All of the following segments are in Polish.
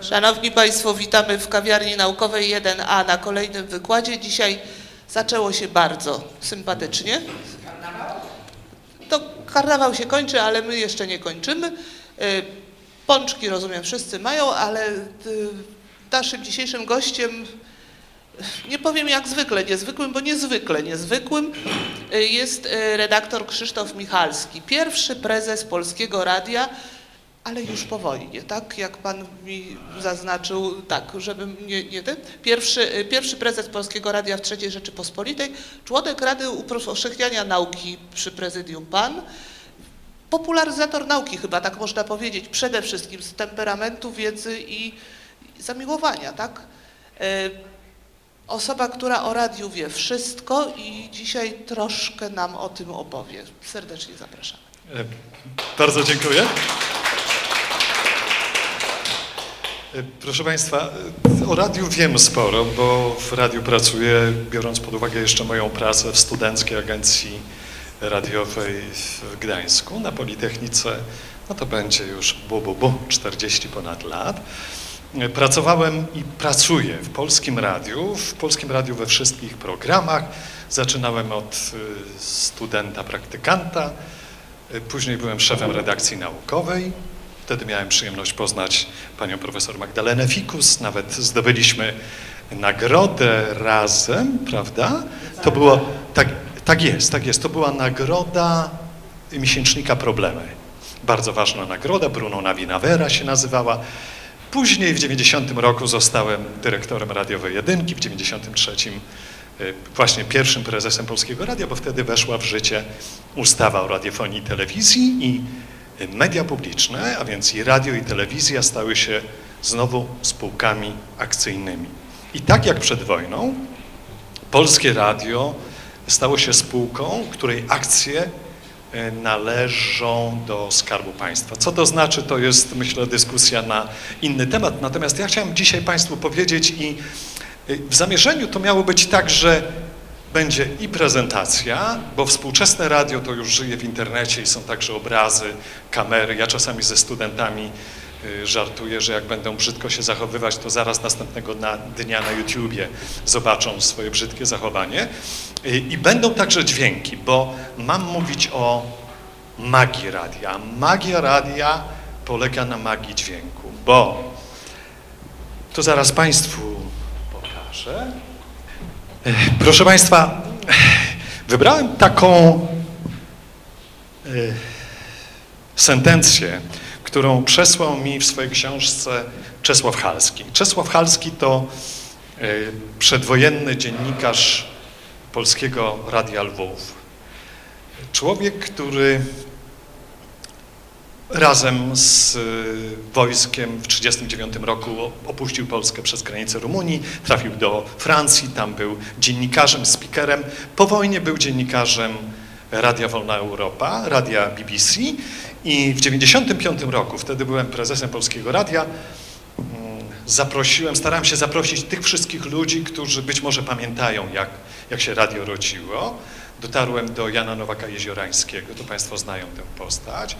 Szanowni Państwo, witamy w kawiarni naukowej 1A na kolejnym wykładzie. Dzisiaj zaczęło się bardzo sympatycznie. To karnawał się kończy, ale my jeszcze nie kończymy. Y, Pączki, rozumiem, wszyscy mają, ale y, naszym dzisiejszym gościem, nie powiem jak zwykle niezwykłym, bo niezwykle niezwykłym, jest y, redaktor Krzysztof Michalski, pierwszy prezes Polskiego Radia, ale już po wojnie, tak? Jak pan mi zaznaczył, tak, żebym nie, nie ten. Pierwszy, y, pierwszy prezes Polskiego Radia w III Rzeczypospolitej, członek Rady Upowszechniania Nauki przy prezydium pan, popularyzator nauki chyba, tak można powiedzieć, przede wszystkim z temperamentu, wiedzy i zamiłowania, tak? E, Osoba, która o radiu wie wszystko i dzisiaj troszkę nam o tym opowie. Serdecznie zapraszam. E, Bardzo dziękuję. E, Proszę Państwa, o radiu wiem sporo, bo w radiu pracuję, biorąc pod uwagę jeszcze moją pracę w Studenckiej Agencji Radiowej w Gdańsku na Politechnice, no to będzie już bu, bu, bu, 40 ponad lat. Pracowałem i pracuję w Polskim Radiu, w Polskim Radiu we wszystkich programach. Zaczynałem od e, studenta, praktykanta, E, Później byłem szefem redakcji naukowej. Wtedy miałem przyjemność poznać panią profesor Magdalenę Fikus. Nawet zdobyliśmy nagrodę razem, prawda? To było, tak, tak jest, tak jest. To była nagroda miesięcznika Problemy. Bardzo ważna nagroda, Bruno Navinavera się nazywała. Później w 90 roku zostałem dyrektorem radiowej jedynki, w 93 y, właśnie pierwszym prezesem Polskiego Radia, bo wtedy weszła w życie ustawa o radiofonii i telewizji i y, media publiczne, a więc i radio i telewizja stały się znowu spółkami akcyjnymi. I tak jak przed wojną, Polskie Radio stało się spółką, której akcje należą do Skarbu Państwa. Co to znaczy, to jest myślę dyskusja na inny temat. Natomiast ja chciałem dzisiaj Państwu powiedzieć i y, w zamierzeniu to miało być tak, że będzie i prezentacja, bo współczesne radio to już żyje w internecie i są także obrazy, kamery. Ja czasami ze studentami y, żartuję, że jak będą brzydko się zachowywać, to zaraz następnego na, dnia na YouTubie zobaczą swoje brzydkie zachowanie. Y, I będą także dźwięki, bo mam mówić o magii radia. Magia radia polega na magii dźwięku, bo to zaraz Państwu pokażę. E, Proszę Państwa, wybrałem taką sentencję, którą przesłał mi w swojej książce Czesław Halski. Czesław Halski to e, przedwojenny dziennikarz Polskiego Radia Lwów. Człowiek, który razem z y, wojskiem w 1939 roku opuścił Polskę przez granicę Rumunii, trafił do Francji, tam był dziennikarzem, speakerem. Po wojnie był dziennikarzem Radia Wolna Europa, radia BBC i w 1995 roku, wtedy byłem prezesem Polskiego Radia, mm, zaprosiłem, starałem się zaprosić tych wszystkich ludzi, którzy być może pamiętają, jak, jak się radio rodziło. Dotarłem do Jana Nowaka Jeziorańskiego, to Państwo znają tę postać.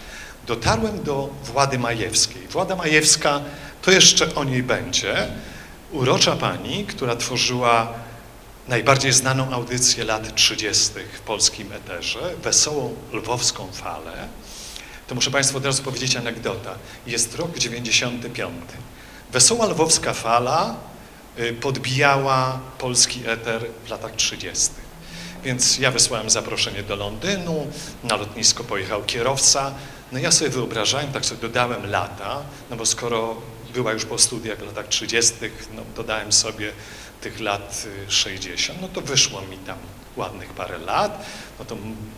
Dotarłem do Włady Majewskiej. Włada Majewska, to jeszcze o niej będzie. Urocza pani, która tworzyła najbardziej znaną audycję lat 30. w polskim eterze, wesołą lwowską falę. To muszę Państwu od razu powiedzieć anegdota. Jest rok 95. Wesoła lwowska fala y, podbijała polski eter w latach 30. Więc ja wysłałem zaproszenie do Londynu, na lotnisko pojechał kierowca. No ja sobie wyobrażałem, tak sobie dodałem lata, no bo skoro była już po studiach w latach 30., no dodałem sobie tych lat y, 60, no to wyszło mi tam ładnych parę lat. No to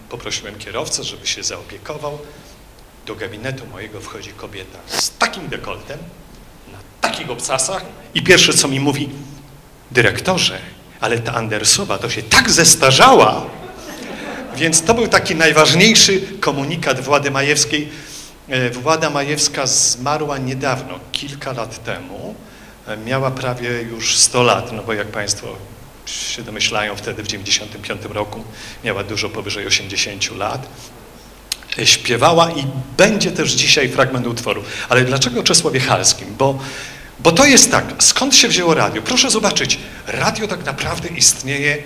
poprosiłem kierowcę, żeby się zaopiekował. Do gabinetu mojego wchodzi kobieta z takim dekoltem, na takich obcasach i pierwsze co mi mówi, dyrektorze, ale ta Andersowa to się tak zestarzała. Więc to był taki najważniejszy komunikat Włady Majewskiej. E, Włada Majewska zmarła niedawno, kilka lat temu, e, miała prawie już 100 lat, no bo jak Państwo się domyślają, wtedy w 95 roku miała dużo powyżej 80 lat. Śpiewała i będzie też dzisiaj fragment utworu. Ale dlaczego o Czesławie? Bo, bo to jest tak, skąd się wzięło radio? Proszę zobaczyć, radio tak naprawdę istnieje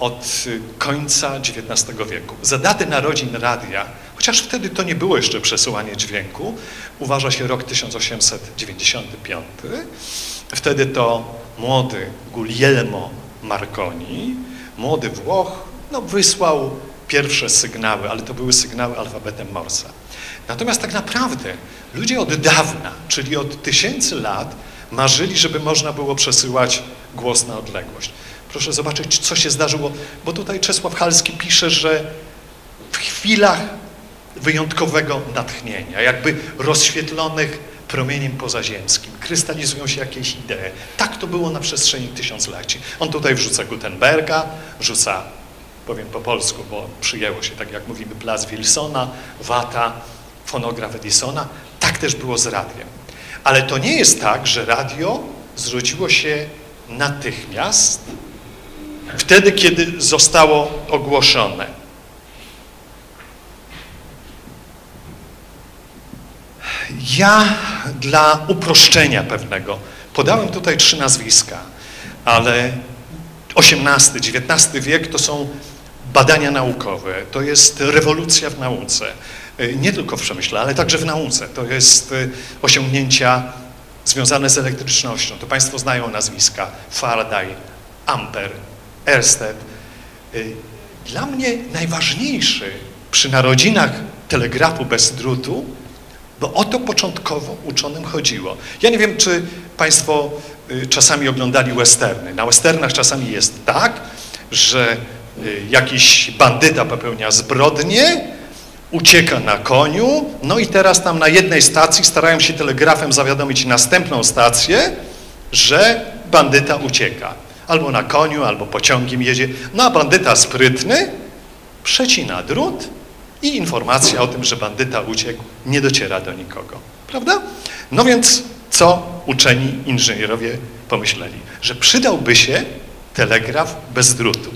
od y, końca XIX wieku. Za datę narodzin radia, chociaż wtedy to nie było jeszcze przesyłanie dźwięku, uważa się rok 1895. Wtedy to młody Guglielmo Marconi, młody Włoch, no wysłał pierwsze sygnały, ale to były sygnały alfabetem Morsa. Natomiast tak naprawdę ludzie od dawna, czyli od tysięcy lat, marzyli, żeby można było przesyłać głos na odległość. Proszę zobaczyć, co się zdarzyło, bo tutaj Czesław Halski pisze, że w chwilach wyjątkowego natchnienia, jakby rozświetlonych promieniem pozaziemskim, krystalizują się jakieś idee. Tak to było na przestrzeni tysiącleci. On tutaj wrzuca Gutenberga, wrzuca, powiem po polsku, bo przyjęło się, tak jak mówimy, Blas Wilsona, Wata, fonograf Edisona. Tak też było z radiem. Ale to nie jest tak, że radio zrodziło się natychmiast, wtedy, kiedy zostało ogłoszone. Ja dla uproszczenia pewnego podałem tutaj trzy nazwiska, ale XVIII, XIX wiek to są badania naukowe, to jest rewolucja w nauce. Nie tylko w przemyśle, ale także w nauce. To jest osiągnięcia związane z elektrycznością. To Państwo znają nazwiska Faraday, Ampere, Ersted. Dla mnie najważniejszy przy narodzinach telegrafu bez drutu, bo o to początkowo uczonym chodziło. Ja nie wiem, czy Państwo y, czasami oglądali westerny. Na westernach czasami jest tak, że y, jakiś bandyta popełnia zbrodnię, ucieka na koniu, no i teraz tam na jednej stacji starają się telegrafem zawiadomić następną stację, że bandyta ucieka. Albo na koniu, albo pociągiem jedzie. No a bandyta sprytny przecina drut i informacja o tym, że bandyta uciekł, nie dociera do nikogo. Prawda? No więc co uczeni inżynierowie pomyśleli? Że przydałby się telegraf bez drutu.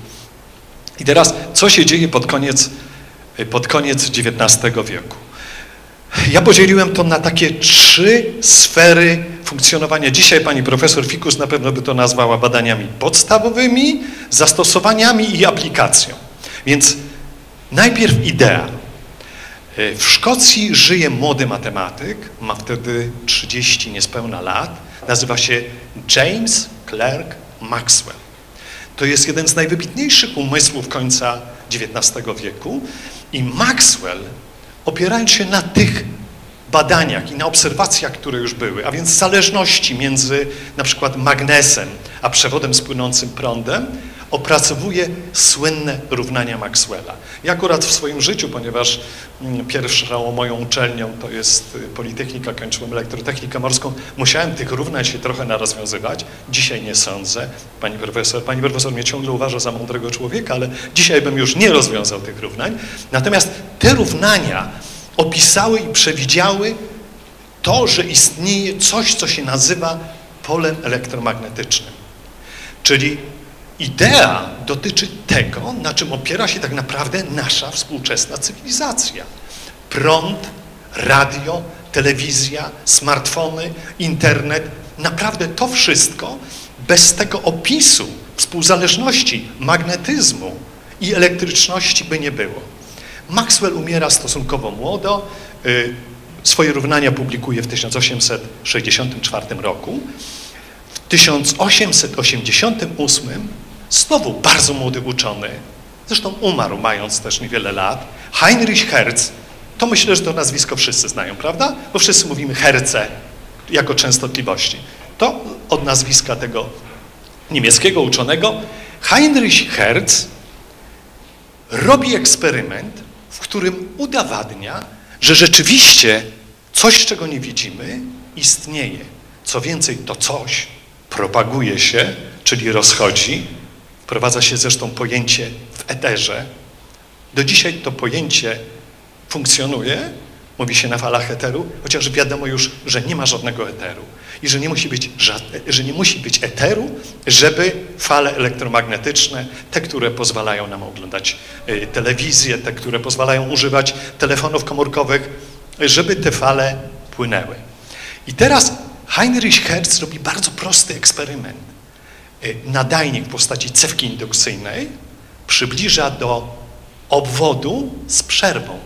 I teraz, co się dzieje pod koniec, pod koniec XIX wieku? Ja podzieliłem to na takie trzy sfery funkcjonowania. Dzisiaj pani profesor Fikus na pewno by to nazwała badaniami podstawowymi, zastosowaniami i aplikacją. Więc najpierw idea. W Szkocji żyje młody matematyk, ma wtedy 30 niespełna lat, nazywa się James Clerk Maxwell. To jest jeden z najwybitniejszych umysłów końca XIX wieku i Maxwell, opierając się na tych badaniach i na obserwacjach, które już były, a więc zależności między na przykład magnesem a przewodem z płynącym prądem, opracowuje słynne równania Maxwella. Ja akurat w swoim życiu, ponieważ mm, pierwszą moją uczelnią to jest y, Politechnika, kończyłem elektrotechnikę morską, musiałem tych równań się trochę narozwiązywać. Dzisiaj nie sądzę. Pani profesor, pani profesor mnie ciągle uważa za mądrego człowieka, ale dzisiaj bym już nie rozwiązał tych równań. Natomiast te równania opisały i przewidziały to, że istnieje coś, co się nazywa polem elektromagnetycznym. Czyli idea dotyczy tego, na czym opiera się tak naprawdę nasza współczesna cywilizacja. Prąd, radio, telewizja, smartfony, internet, naprawdę to wszystko bez tego opisu współzależności magnetyzmu i elektryczności by nie było. Maxwell umiera stosunkowo młodo, y, swoje równania publikuje w 1864 roku. W 1888 znowu bardzo młody uczony, zresztą umarł mając też niewiele lat, Heinrich Hertz, to myślę, że to nazwisko wszyscy znają, prawda? Bo wszyscy mówimy Herce jako częstotliwości. To od nazwiska tego niemieckiego uczonego. Heinrich Hertz robi eksperyment, w którym udowadnia, że rzeczywiście coś, czego nie widzimy, istnieje. Co więcej, to coś propaguje się, czyli rozchodzi. Wprowadza się zresztą pojęcie w eterze. Do dzisiaj to pojęcie funkcjonuje, mówi się na falach eteru, chociaż wiadomo już, że nie ma żadnego eteru. i że nie musi być, że nie musi być eteru, żeby fale elektromagnetyczne, te, które pozwalają nam oglądać y, telewizję, te, które pozwalają używać telefonów komórkowych, żeby te fale płynęły. I teraz Heinrich Hertz robi bardzo prosty eksperyment. Y, nadajnik w postaci cewki indukcyjnej przybliża do obwodu z przerwą.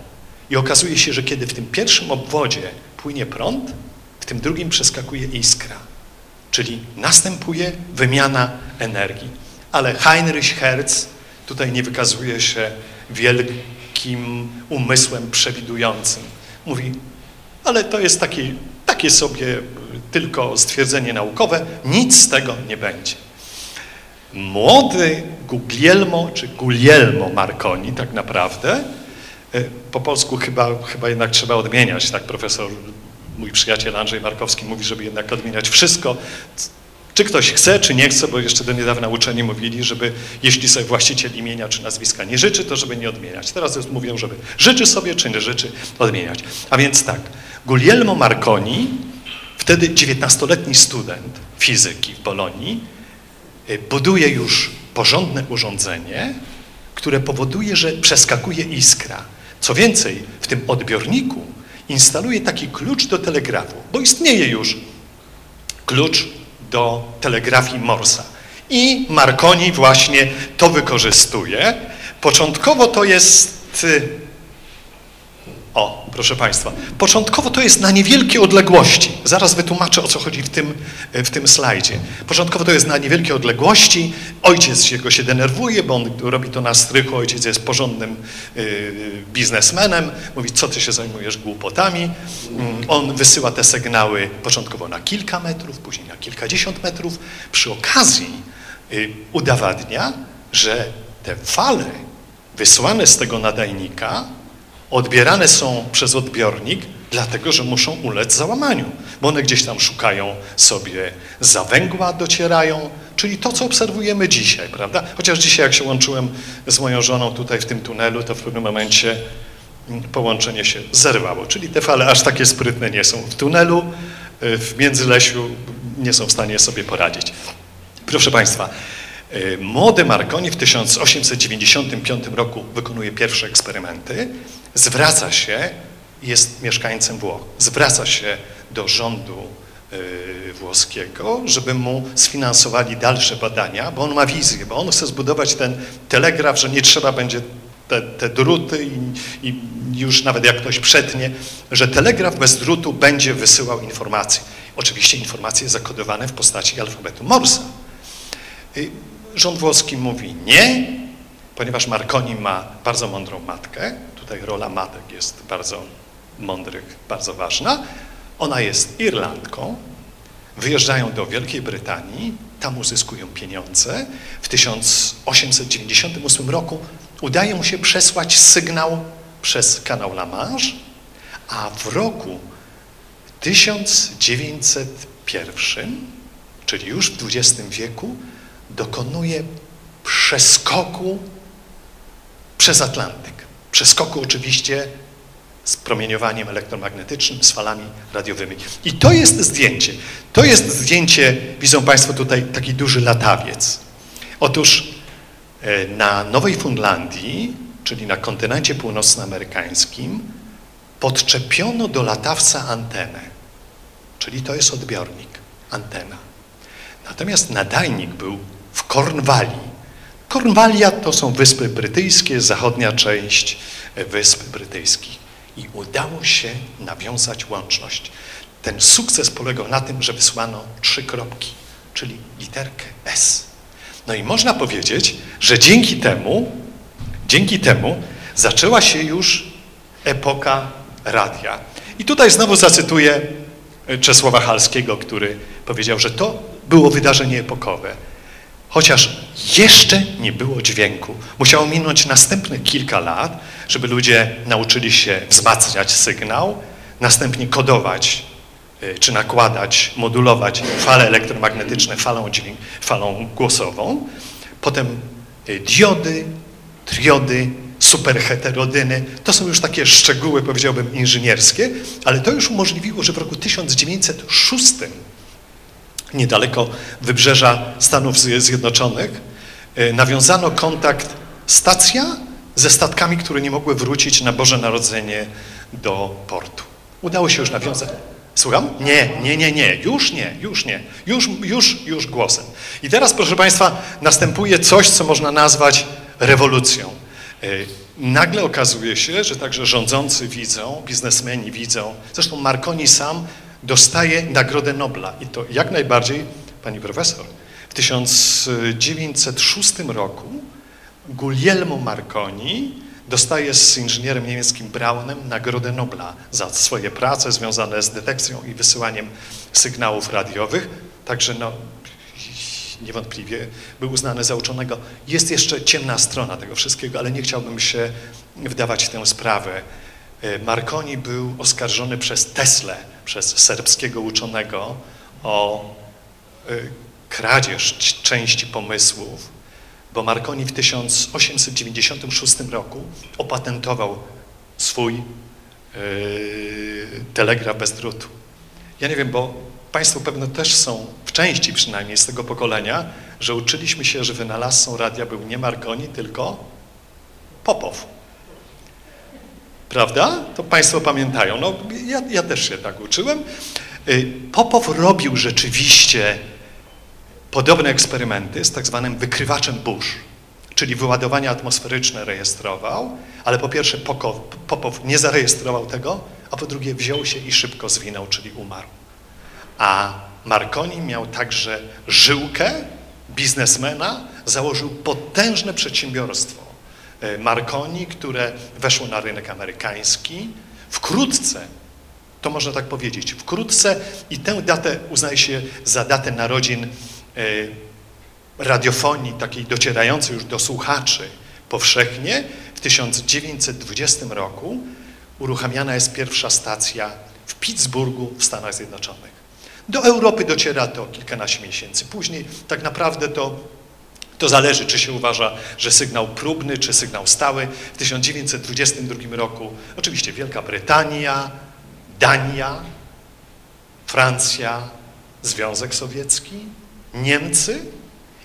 I okazuje się, że kiedy w tym pierwszym obwodzie płynie prąd, w tym drugim przeskakuje iskra. Czyli następuje wymiana energii. Ale Heinrich Hertz tutaj nie wykazuje się wielkim umysłem przewidującym. Mówi, ale to jest taki, takie sobie tylko stwierdzenie naukowe, nic z tego nie będzie. Młody Guglielmo, czy Guglielmo Marconi tak naprawdę, e, po polsku chyba, chyba jednak trzeba odmieniać, tak profesor, mój przyjaciel Andrzej Markowski mówi, żeby jednak odmieniać wszystko, czy ktoś chce, czy nie chce, bo jeszcze do niedawna uczeni mówili, żeby jeśli sobie właściciel imienia czy nazwiska nie życzy, to żeby nie odmieniać. Teraz już mówią, żeby życzy sobie, czy nie życzy, odmieniać. A więc tak, Guglielmo Marconi, wtedy 19-letni student fizyki w Bolonii, buduje już porządne urządzenie, które powoduje, że przeskakuje iskra. Co więcej, w tym odbiorniku instaluje taki klucz do telegrafu, bo istnieje już klucz do telegrafii Morsa. I Marconi właśnie to wykorzystuje. Początkowo to jest y, o, proszę Państwa, początkowo to jest na niewielkie odległości. Zaraz wytłumaczę, o co chodzi w tym, w tym slajdzie. Początkowo to jest na niewielkie odległości. Ojciec jego się denerwuje, bo on robi to na strychu. Ojciec jest porządnym y, biznesmenem. Mówi, co ty się zajmujesz głupotami. Mm, on wysyła te sygnały początkowo na kilka metrów, później na kilkadziesiąt metrów. Przy okazji y, udowadnia, że te fale wysłane z tego nadajnika odbierane są przez odbiornik, dlatego że muszą ulec załamaniu, bo one gdzieś tam szukają sobie za węgła, docierają, czyli to, co obserwujemy dzisiaj, prawda? Chociaż dzisiaj, jak się łączyłem z moją żoną tutaj w tym tunelu, to w pewnym momencie mm, połączenie się zerwało, czyli te fale aż takie sprytne nie są. W tunelu, y, w Międzylesiu nie są w stanie sobie poradzić. Proszę Państwa, Młody Marconi w 1895 roku wykonuje pierwsze eksperymenty zwraca się, jest mieszkańcem Włoch, zwraca się do rządu y, włoskiego, żeby mu sfinansowali dalsze badania, bo on ma wizję, bo on chce zbudować ten telegraf, że nie trzeba będzie te, te druty i, i, już nawet jak ktoś przetnie, że telegraf bez drutu będzie wysyłał informacje. Oczywiście informacje zakodowane w postaci alfabetu Morsa. Rząd włoski mówi nie, ponieważ Marconi ma bardzo mądrą matkę, tutaj rola matek jest bardzo mądrych, bardzo ważna. Ona jest Irlandką, wyjeżdżają do Wielkiej Brytanii, tam uzyskują pieniądze. W 1898 roku udaje mu się przesłać sygnał przez kanał La Manche, a w roku 1901, czyli już w XX wieku, dokonuje przeskoku przez Atlantyk. Przeskoku oczywiście z promieniowaniem elektromagnetycznym, z falami radiowymi. I to jest zdjęcie. To jest zdjęcie, widzą Państwo tutaj taki duży latawiec. Otóż e, na Nowej Fundlandii, czyli na kontynencie północnoamerykańskim, podczepiono do latawca antenę, czyli to jest odbiornik, antena. Natomiast nadajnik był w Kornwalii, Kornwalia to są Wyspy Brytyjskie, zachodnia część Wysp Brytyjskich. I udało się nawiązać łączność. Ten sukces polegał na tym, że wysłano trzy kropki, czyli literkę S. No i można powiedzieć, że dzięki temu, dzięki temu zaczęła się już epoka radia. I tutaj znowu zacytuję Czesława Halskiego, który powiedział, że to było wydarzenie epokowe. Chociaż jeszcze nie było dźwięku. Musiało minąć następne kilka lat, żeby ludzie nauczyli się wzmacniać sygnał, następnie kodować y, czy nakładać, modulować fale elektromagnetyczne falą, dźwięk, falą głosową. Potem y, diody, triody, superheterodyny. To są już takie szczegóły, powiedziałbym, inżynierskie, ale to już umożliwiło, że w roku 1906 niedaleko wybrzeża Stanów Zjednoczonych, e, nawiązano kontakt stacja ze statkami, które nie mogły wrócić na Boże Narodzenie do portu. Udało się już nawiązać. Słucham? Nie, nie, nie, nie, już nie, już nie, już, już, już głosem. I teraz, proszę Państwa, następuje coś, co można nazwać rewolucją. E, nagle okazuje się, że także rządzący widzą, biznesmeni widzą, zresztą Marconi sam dostaje Nagrodę Nobla i to jak najbardziej, pani profesor, w 1906 roku Guglielmo Marconi dostaje z inżynierem niemieckim Braunem Nagrodę Nobla za swoje prace związane z detekcją i wysyłaniem sygnałów radiowych. Także no, niewątpliwie był uznany za uczonego. Jest jeszcze ciemna strona tego wszystkiego, ale nie chciałbym się wdawać w tę sprawę. E, Marconi był oskarżony przez Tesla, przez serbskiego uczonego o e, kradzież części pomysłów, bo Marconi w 1896 roku opatentował swój yy, telegraf bez drutu. Ja nie wiem, bo Państwo pewno też są, w części przynajmniej z tego pokolenia, że uczyliśmy się, że wynalazcą radia był nie Marconi, tylko Popow. Prawda? To Państwo pamiętają. No, ja, ja też się tak uczyłem. Y, Popow robił rzeczywiście podobne eksperymenty z tak zwanym wykrywaczem burz, czyli wyładowania atmosferyczne rejestrował, ale po pierwsze Popow nie zarejestrował tego, a po drugie wziął się i szybko zwinął, czyli umarł. A Marconi miał także żyłkę biznesmena, założył potężne przedsiębiorstwo Marconi, które weszło na rynek amerykański. Wkrótce, to można tak powiedzieć, wkrótce i tę datę uznaje się za datę narodzin e, radiofonii takiej docierającej już do słuchaczy powszechnie. W 1920 roku uruchamiana jest pierwsza stacja w Pittsburghu w Stanach Zjednoczonych. Do Europy dociera to kilkanaście miesięcy. Później tak naprawdę to, to zależy, czy się uważa, że sygnał próbny, czy sygnał stały. W 1922 roku oczywiście Wielka Brytania, Dania, Francja, Związek Sowiecki, Niemcy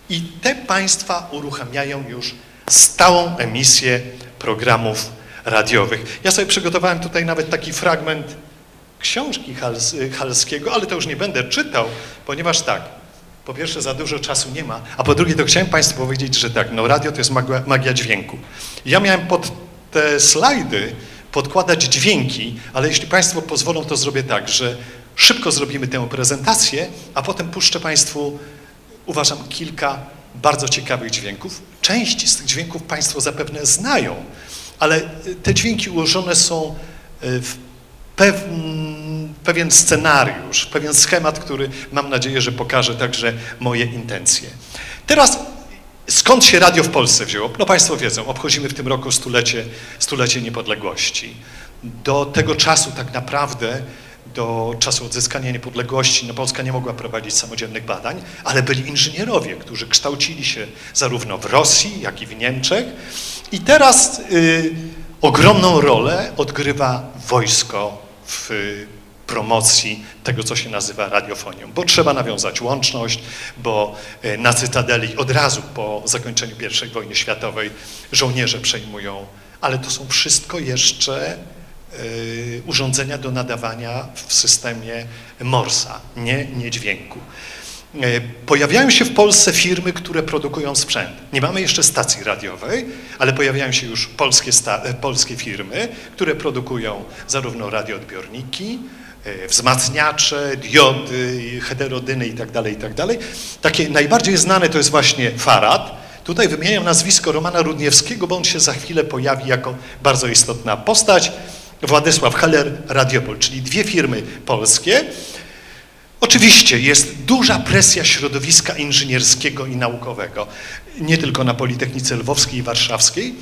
i te państwa uruchamiają już stałą emisję programów radiowych. Ja sobie przygotowałem tutaj nawet taki fragment książki Hals, Halskiego, ale to już nie będę czytał, ponieważ tak, po pierwsze za dużo czasu nie ma, a po drugie to chciałem Państwu powiedzieć, że tak, no radio to jest magia, magia dźwięku. Ja miałem pod te slajdy podkładać dźwięki, ale jeśli Państwo pozwolą, to zrobię tak, że szybko zrobimy tę prezentację, a potem puszczę Państwu, uważam, kilka bardzo ciekawych dźwięków. Część z tych dźwięków Państwo zapewne znają, ale te dźwięki ułożone są w pewien, pewien scenariusz, pewien schemat, który mam nadzieję, że pokaże także moje intencje. Teraz skąd się radio w Polsce wzięło? No Państwo wiedzą, obchodzimy w tym roku stulecie, stulecie niepodległości. Do tego czasu tak naprawdę do czasu odzyskania niepodległości no Polska nie mogła prowadzić samodzielnych badań, ale byli inżynierowie, którzy kształcili się zarówno w Rosji, jak i w Niemczech. I teraz y, ogromną rolę odgrywa wojsko w promocji tego, co się nazywa radiofonią, bo trzeba nawiązać łączność, bo e, na Cytadeli od razu po zakończeniu I wojny światowej żołnierze przejmują, ale to są wszystko jeszcze y, urządzenia do nadawania w systemie Morsa, nie, nie dźwięku. E, pojawiają się w Polsce firmy, które produkują sprzęt. Nie mamy jeszcze stacji radiowej, ale pojawiają się już polskie, e, polskie firmy, które produkują zarówno radioodbiorniki, e, wzmacniacze, diody, heterodyny itd., tak itd. Tak Takie najbardziej znane to jest właśnie Farad. Tutaj wymieniam nazwisko Romana Rudniewskiego, bo on się za chwilę pojawi jako bardzo istotna postać. Władysław Heller, Radiopol, czyli dwie firmy polskie, Oczywiście jest duża presja środowiska inżynierskiego i naukowego, nie tylko na Politechnice Lwowskiej i Warszawskiej,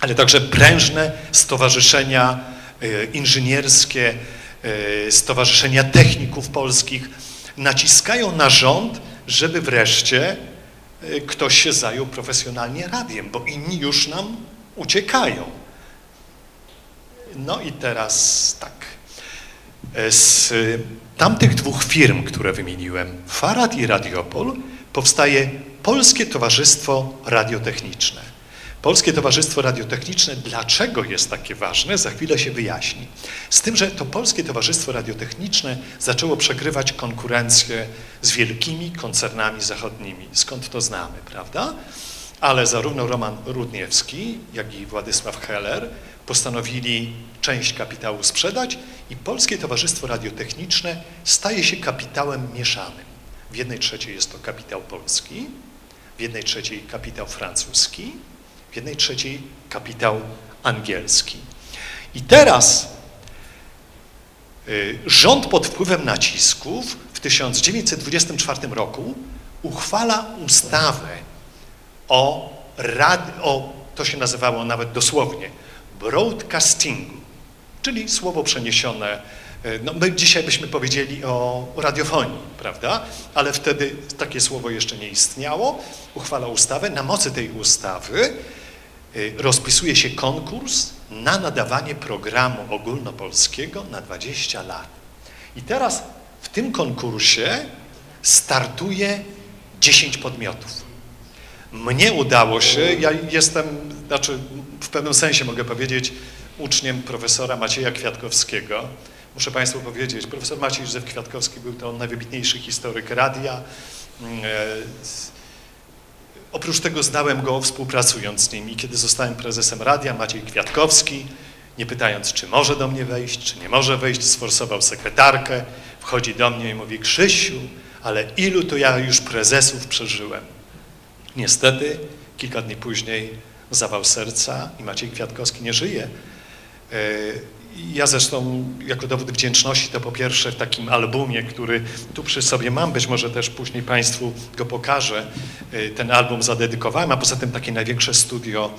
ale także prężne stowarzyszenia e, inżynierskie, e, stowarzyszenia techników polskich naciskają na rząd, żeby wreszcie e, ktoś się zajął profesjonalnie radiem, bo inni już nam uciekają. No i teraz tak. E, Z tamtych dwóch firm, które wymieniłem, Farad i Radiopol, powstaje Polskie Towarzystwo Radiotechniczne. Polskie Towarzystwo Radiotechniczne, dlaczego jest takie ważne, za chwilę się wyjaśni. Z tym, że to Polskie Towarzystwo Radiotechniczne zaczęło przegrywać konkurencję z wielkimi koncernami zachodnimi. Skąd to znamy, prawda? Ale zarówno Roman Rudniewski, jak i Władysław Heller postanowili część kapitału sprzedać i Polskie Towarzystwo Radiotechniczne staje się kapitałem mieszanym. W jednej trzeciej jest to kapitał polski, w jednej trzeciej kapitał francuski, w jednej trzeciej kapitał angielski. I teraz y, rząd pod wpływem nacisków w 1924 roku uchwala ustawę o, rad, o to się nazywało nawet dosłownie, broadcastingu, czyli słowo przeniesione, y, no my dzisiaj byśmy powiedzieli o, radiofonii, prawda? Ale wtedy takie słowo jeszcze nie istniało. Uchwala ustawę. Na mocy tej ustawy rozpisuje się konkurs na nadawanie programu ogólnopolskiego na 20 lat. I teraz w tym konkursie startuje 10 podmiotów. Mnie udało się, ja jestem, znaczy w pewnym sensie mogę powiedzieć, uczniem profesora Macieja Kwiatkowskiego. Muszę Państwu powiedzieć, profesor Maciej Józef Kwiatkowski był to najwybitniejszy historyk radia. E, Oprócz tego znałem go współpracując z nim i kiedy zostałem prezesem radia, Maciej Kwiatkowski, nie pytając, czy może do mnie wejść, czy nie może wejść, sforsował sekretarkę, wchodzi do mnie i mówi, Krzysiu, ale ilu to ja już prezesów przeżyłem. Niestety, kilka dni później zawał serca i Maciej Kwiatkowski nie żyje. Ja zresztą jako dowód wdzięczności to po pierwsze w takim albumie, który tu przy sobie mam, być może też później Państwu go pokażę, e, ten album zadedykowałem, a poza tym takie największe studio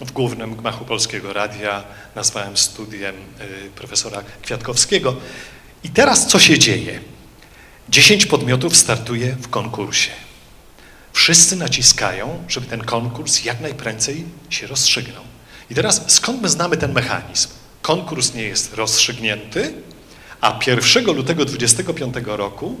w głównym gmachu Polskiego Radia nazwałem studiem e, profesora Kwiatkowskiego. I teraz co się dzieje? Dziesięć podmiotów startuje w konkursie. Wszyscy naciskają, żeby ten konkurs jak najprędzej się rozstrzygnął. I teraz skąd my znamy ten mechanizm? Konkurs nie jest rozstrzygnięty, a 1 lutego 25 roku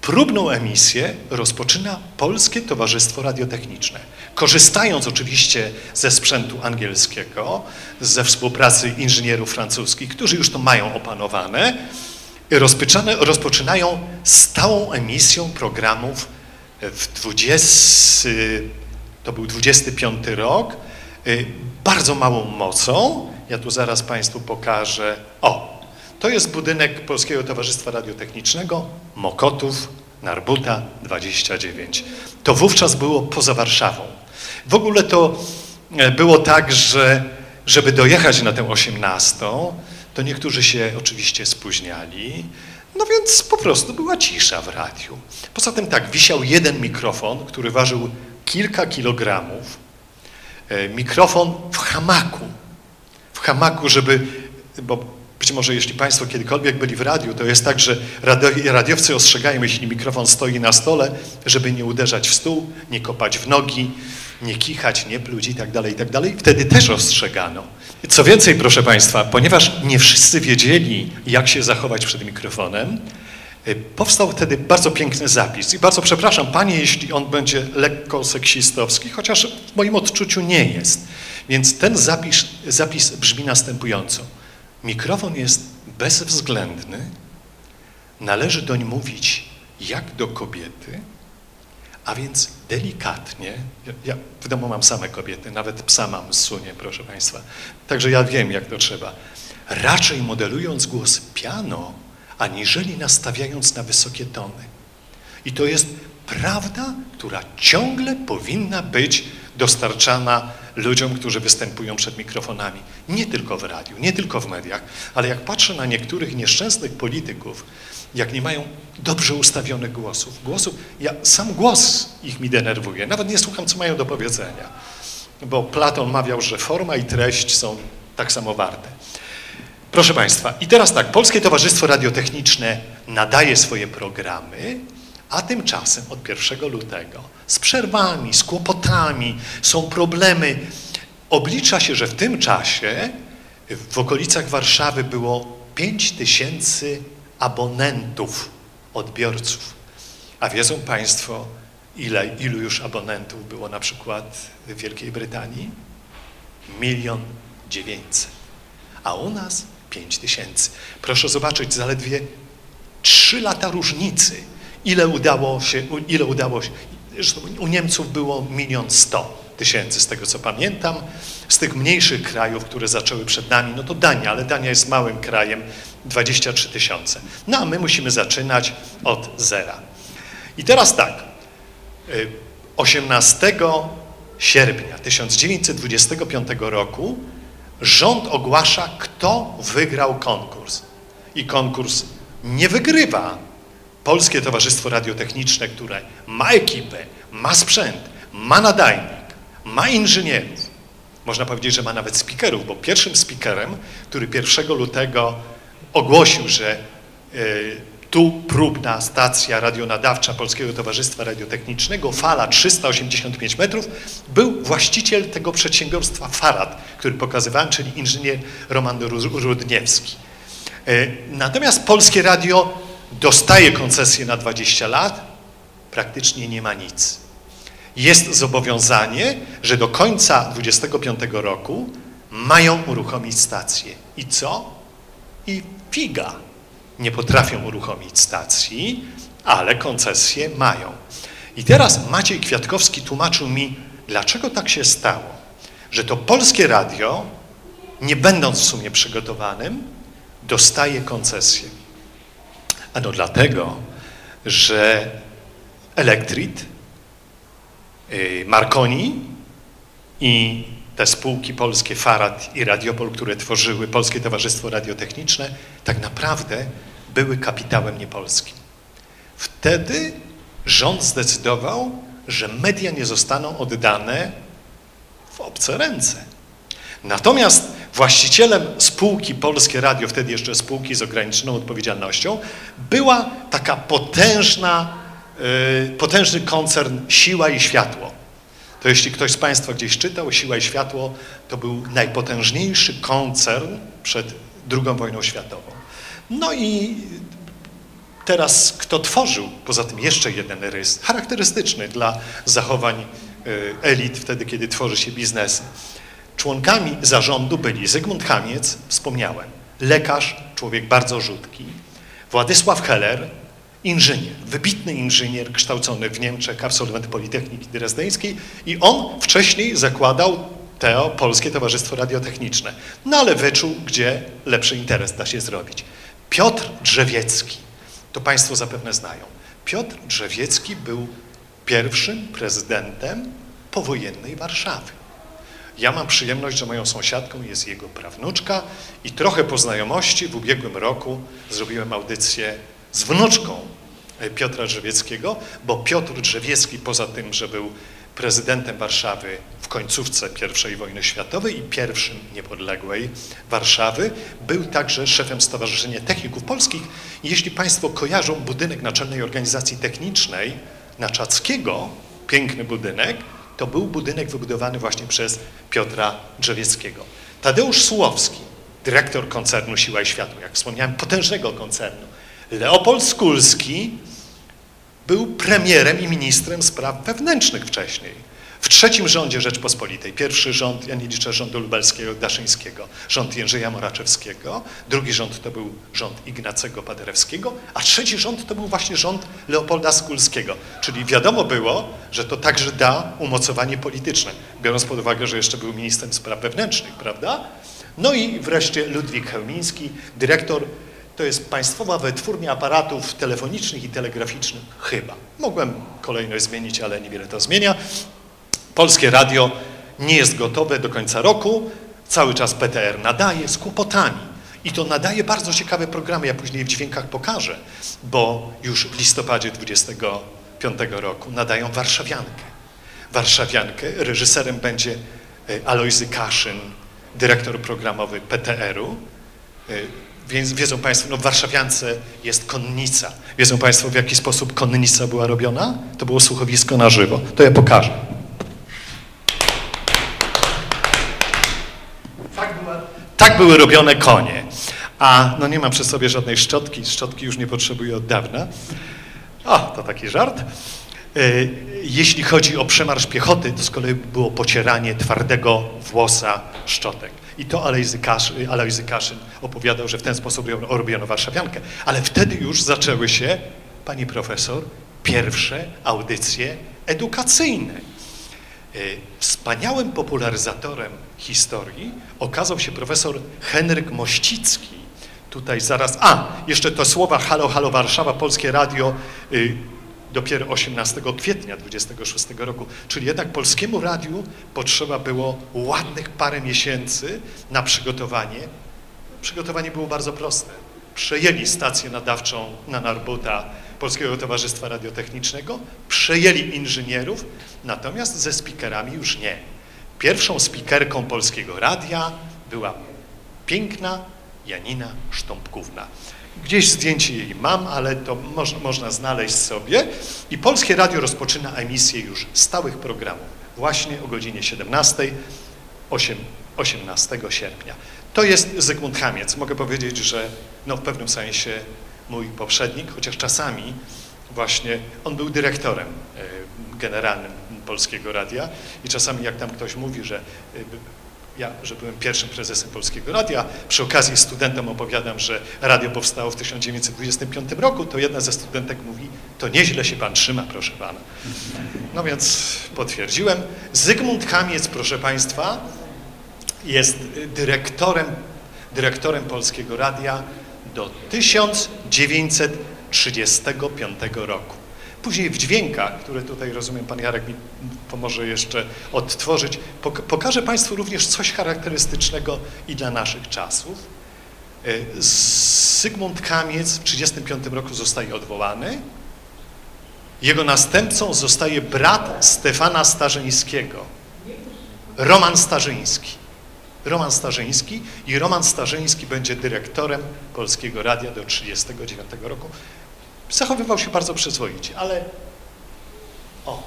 próbną emisję rozpoczyna Polskie Towarzystwo Radiotechniczne. Korzystając oczywiście ze sprzętu angielskiego, ze współpracy inżynierów francuskich, którzy już to mają opanowane, rozpoczyna- rozpoczynają stałą emisją programów w 20, to był 25 rok, y, bardzo małą mocą. Ja tu zaraz Państwu pokażę. O, to jest budynek Polskiego Towarzystwa Radiotechnicznego, Mokotów, Narbuta 29. To wówczas było poza Warszawą. W ogóle to e, było tak, że żeby dojechać na tę 18, to niektórzy się oczywiście spóźniali, no więc po prostu była cisza w radiu. Poza tym tak, wisiał jeden mikrofon, który ważył kilka kilogramów. E, Mikrofon w hamaku. W hamaku, żeby, bo być może jeśli Państwo kiedykolwiek byli w radiu, to jest tak, że radio- radiowcy ostrzegają, jeśli mikrofon stoi na stole, żeby nie uderzać w stół, nie kopać w nogi, nie kichać, nie pluć i tak dalej, i tak dalej. Wtedy też ostrzegano. Co więcej, proszę Państwa, ponieważ nie wszyscy wiedzieli, jak się zachować przed mikrofonem, y, powstał wtedy bardzo piękny zapis. I bardzo przepraszam Panie, jeśli on będzie lekko seksistowski, chociaż w moim odczuciu nie jest. Więc ten zapis, zapis brzmi następująco. Mikrofon jest bezwzględny, należy doń mówić jak do kobiety, a więc delikatnie, ja, ja w domu mam same kobiety, nawet psa mam sunie, proszę Państwa, także ja wiem, jak to trzeba. Raczej modelując głos piano, aniżeli nastawiając na wysokie tony. I to jest prawda, która ciągle powinna być dostarczana ludziom, którzy występują przed mikrofonami. Nie tylko w radiu, nie tylko w mediach, ale jak patrzę na niektórych nieszczęsnych polityków, jak nie mają dobrze ustawionych głosów. Głosów, ja sam głos ich mi denerwuje, nawet nie słucham, co mają do powiedzenia, bo Platon mawiał, że forma i treść są tak samo warte. Proszę Państwa, i teraz tak, Polskie Towarzystwo Radiotechniczne nadaje swoje programy, a tymczasem od 1 lutego z przerwami, z kłopotami, są problemy. Oblicza się, że w tym czasie w okolicach Warszawy było 5 tysięcy abonentów, odbiorców. A wiedzą Państwo, ile, ilu już abonentów było na przykład w Wielkiej Brytanii? Milion dziewięćset. A u nas 5 tysięcy. Proszę zobaczyć, zaledwie 3 lata różnicy. Ile udało się, ile udało się, u Niemców było milion sto tysięcy, z tego co pamiętam. Z tych mniejszych krajów, które zaczęły przed nami, no to Dania, ale Dania jest małym krajem, 23 tysiące. No a my musimy zaczynać od zera. I teraz tak, 18 y, sierpnia 1925 roku rząd ogłasza, kto wygrał konkurs. I konkurs nie wygrywa Polskie Towarzystwo Radiotechniczne, które ma ekipę, ma sprzęt, ma nadajnik, ma inżynierów. Można powiedzieć, że ma nawet speakerów, bo pierwszym speakerem, który 1 lutego ogłosił, że y, tu próbna stacja radionadawcza Polskiego Towarzystwa Radiotechnicznego, fala 385 metrów, był właściciel tego przedsiębiorstwa Farad, który pokazywałem, czyli inżynier Roman Rudniewski. E, natomiast Polskie Radio dostaje koncesję na 20 lat, praktycznie nie ma nic. Jest zobowiązanie, że do końca 25 roku mają uruchomić stację. I co? I figa nie potrafią uruchomić stacji, ale koncesje mają. I teraz Maciej Kwiatkowski tłumaczył mi, dlaczego tak się stało, że to polskie radio, nie będąc w sumie przygotowanym, dostaje koncesję. Ano dlatego, że Elektrit, y, Marconi i te spółki polskie, Farad i Radiopol, które tworzyły Polskie Towarzystwo Radiotechniczne, tak naprawdę były kapitałem niepolskim. Wtedy rząd zdecydował, że media nie zostaną oddane w obce ręce. Natomiast właścicielem spółki Polskie Radio, wtedy jeszcze spółki z ograniczoną odpowiedzialnością, była taka potężna, yy, potężny koncern Siła i Światło. To jeśli ktoś z Państwa gdzieś czytał, Siła i Światło to był najpotężniejszy koncern przed II wojną światową. No i teraz kto tworzył, poza tym jeszcze jeden rys, charakterystyczny dla zachowań y, elit wtedy, kiedy tworzy się biznesy. Członkami zarządu byli Zygmunt Hamiec, wspomniałem, lekarz, człowiek bardzo rzutki, Władysław Heller, inżynier, wybitny inżynier kształcony w Niemczech, absolwent Politechniki Drezdeńskiej i on wcześniej zakładał TEO, Polskie Towarzystwo Radiotechniczne, no ale wyczuł, gdzie lepszy interes da się zrobić. Piotr Drzewiecki, to Państwo zapewne znają. Piotr Drzewiecki był pierwszym prezydentem powojennej Warszawy. Ja mam przyjemność, że moją sąsiadką jest jego prawnuczka i trochę po znajomości w ubiegłym roku zrobiłem audycję z wnuczką Piotra Drzewieckiego, bo Piotr Drzewiecki poza tym, że był prezydentem Warszawy w końcówce I wojny światowej i pierwszym niepodległej Warszawy. Był także szefem Stowarzyszenia Techników Polskich. Jeśli Państwo kojarzą budynek Naczelnej Organizacji Technicznej Naczackiego, piękny budynek, to był budynek wybudowany właśnie przez Piotra Drzewieckiego. Tadeusz Sułowski, dyrektor koncernu Siła i Światło, jak wspomniałem, potężnego koncernu. Leopold Skulski, był premierem i ministrem spraw wewnętrznych wcześniej. W trzecim rządzie Rzeczpospolitej, pierwszy rząd, ja nie liczę rządu lubelskiego, daszyńskiego, rząd Jędrzeja Moraczewskiego, drugi rząd to był rząd Ignacego Paderewskiego, a trzeci rząd to był właśnie rząd Leopolda Skulskiego. Czyli wiadomo było, że to także da umocowanie polityczne, biorąc pod uwagę, że jeszcze był ministrem spraw wewnętrznych, prawda? No i wreszcie Ludwik Chełmiński, dyrektor to jest Państwowa Wytwórnia Aparatów Telefonicznych i Telegraficznych, chyba. Mogłem kolejność zmienić, ale niewiele to zmienia. Polskie Radio nie jest gotowe do końca roku, cały czas PTR nadaje z kłopotami. I to nadaje bardzo ciekawe programy, ja później w dźwiękach pokażę, bo już w listopadzie 25 roku nadają Warszawiankę. Warszawiankę, reżyserem będzie e, Alojzy Kaszyn, dyrektor programowy PTR-u. E, więc wiedzą Państwo, no w Warszawiance jest konnica. Wiedzą Państwo, w jaki sposób konnica była robiona? To było słuchowisko na żywo. To ja pokażę. Były robione konie. A no nie mam przy sobie żadnej szczotki, szczotki już nie potrzebuję od dawna. O, to taki żart. E, jeśli chodzi o przemarsz piechoty, to z kolei było pocieranie twardego włosa szczotek. I to Alojzy Kaszyn opowiadał, że w ten sposób robiono warszawiankę. Ale wtedy już zaczęły się, pani profesor, pierwsze audycje edukacyjne. E, wspaniałym popularyzatorem historii okazał się profesor Henryk Mościcki. Tutaj zaraz, a, jeszcze to słowa Halo, Halo Warszawa, Polskie Radio, y, dopiero 18 kwietnia 26 roku, czyli jednak Polskiemu Radiu potrzeba było ładnych parę miesięcy na przygotowanie. Przygotowanie było bardzo proste. Przejęli stację nadawczą na Narbuta Polskiego Towarzystwa Radiotechnicznego, przejęli inżynierów, natomiast ze speakerami już nie. Pierwszą speakerką Polskiego Radia była piękna Janina Sztąpkówna. Gdzieś zdjęcie jej mam, ale to moż, można znaleźć sobie. I Polskie Radio rozpoczyna emisję już stałych programów właśnie o godzinie 17, 8, 18 sierpnia. To jest Zygmunt Hamiec. Mogę powiedzieć, że no, w pewnym sensie mój poprzednik, chociaż czasami właśnie on był dyrektorem e, generalnym Polskiego Radia i czasami jak tam ktoś mówi, że e, ja, że byłem pierwszym prezesem Polskiego Radia, przy okazji studentom opowiadam, że radio powstało w 1925 roku, to jedna ze studentek mówi, to nieźle się pan trzyma, proszę pana. No więc potwierdziłem. Zygmunt Kamiec, proszę państwa, jest dyrektorem, dyrektorem Polskiego Radia do 1935 roku. Później w dźwiękach, które tutaj rozumiem Pan Jarek mi pomoże jeszcze odtworzyć, pokażę Państwu również coś charakterystycznego i dla naszych czasów. E, Zygmunt Kamiec w 1935 roku zostaje odwołany. Jego następcą zostaje brat Stefana Starzyńskiego, Roman Starzyński. Roman Starzyński i Roman Starzyński będzie dyrektorem Polskiego Radia do 1939 roku zachowywał się bardzo przyzwoicie, ale o,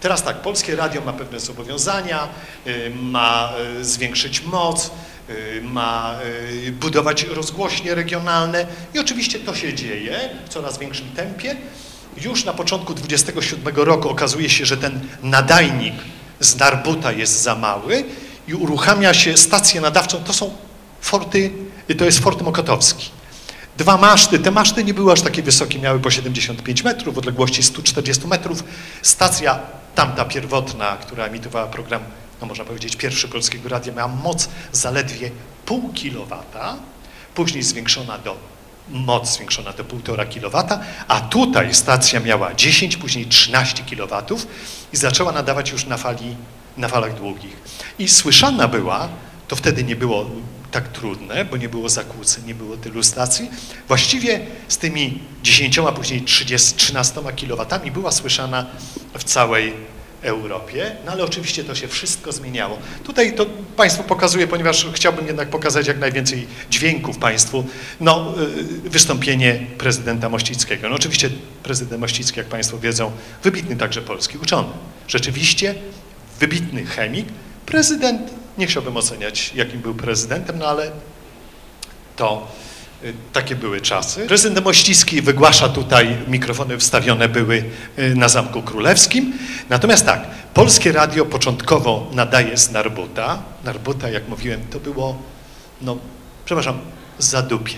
teraz tak, Polskie Radio ma pewne zobowiązania, y, ma y, zwiększyć moc, y, ma budować rozgłośnie regionalne i oczywiście to się dzieje w coraz większym tempie. Już na początku 27 roku okazuje się, że ten nadajnik z Narbuta jest za mały i uruchamia się stację nadawczą, to są forty, to jest Fort Mokotowski. Dwa maszty, te maszty nie były aż takie wysokie, miały po 75 metrów, w odległości 140 metrów. Stacja tamta pierwotna, która emitowała program, no można powiedzieć pierwszy Polskiego Radia, miała moc zaledwie pół kilowata, później zwiększona do moc zwiększona do 1,5 kW, a tutaj stacja miała 10, później 13 kW i zaczęła nadawać już na, fali, na falach długich. I słyszana była, to wtedy nie było tak trudne, bo nie było zakłóceń, nie było tylu stacji. Właściwie z tymi 10, a później 30, 13 kilowatami była słyszana w całej Europie, no ale oczywiście to się wszystko zmieniało. Tutaj to Państwu pokazuję, ponieważ chciałbym jednak pokazać jak najwięcej dźwięków Państwu. No, y, wystąpienie prezydenta Mościckiego. No oczywiście prezydent Mościcki, jak Państwo wiedzą, wybitny także polski uczony. Rzeczywiście wybitny chemik. Prezydent nie chciałbym oceniać, jakim był prezydentem, no ale to y, takie były czasy. Prezydent Mościski wygłasza tutaj, mikrofony wstawione były y, na Zamku Królewskim. Natomiast tak, Polskie Radio początkowo nadaje z Narbuta. Narbuta, jak mówiłem, to było, no, przepraszam, zadupie.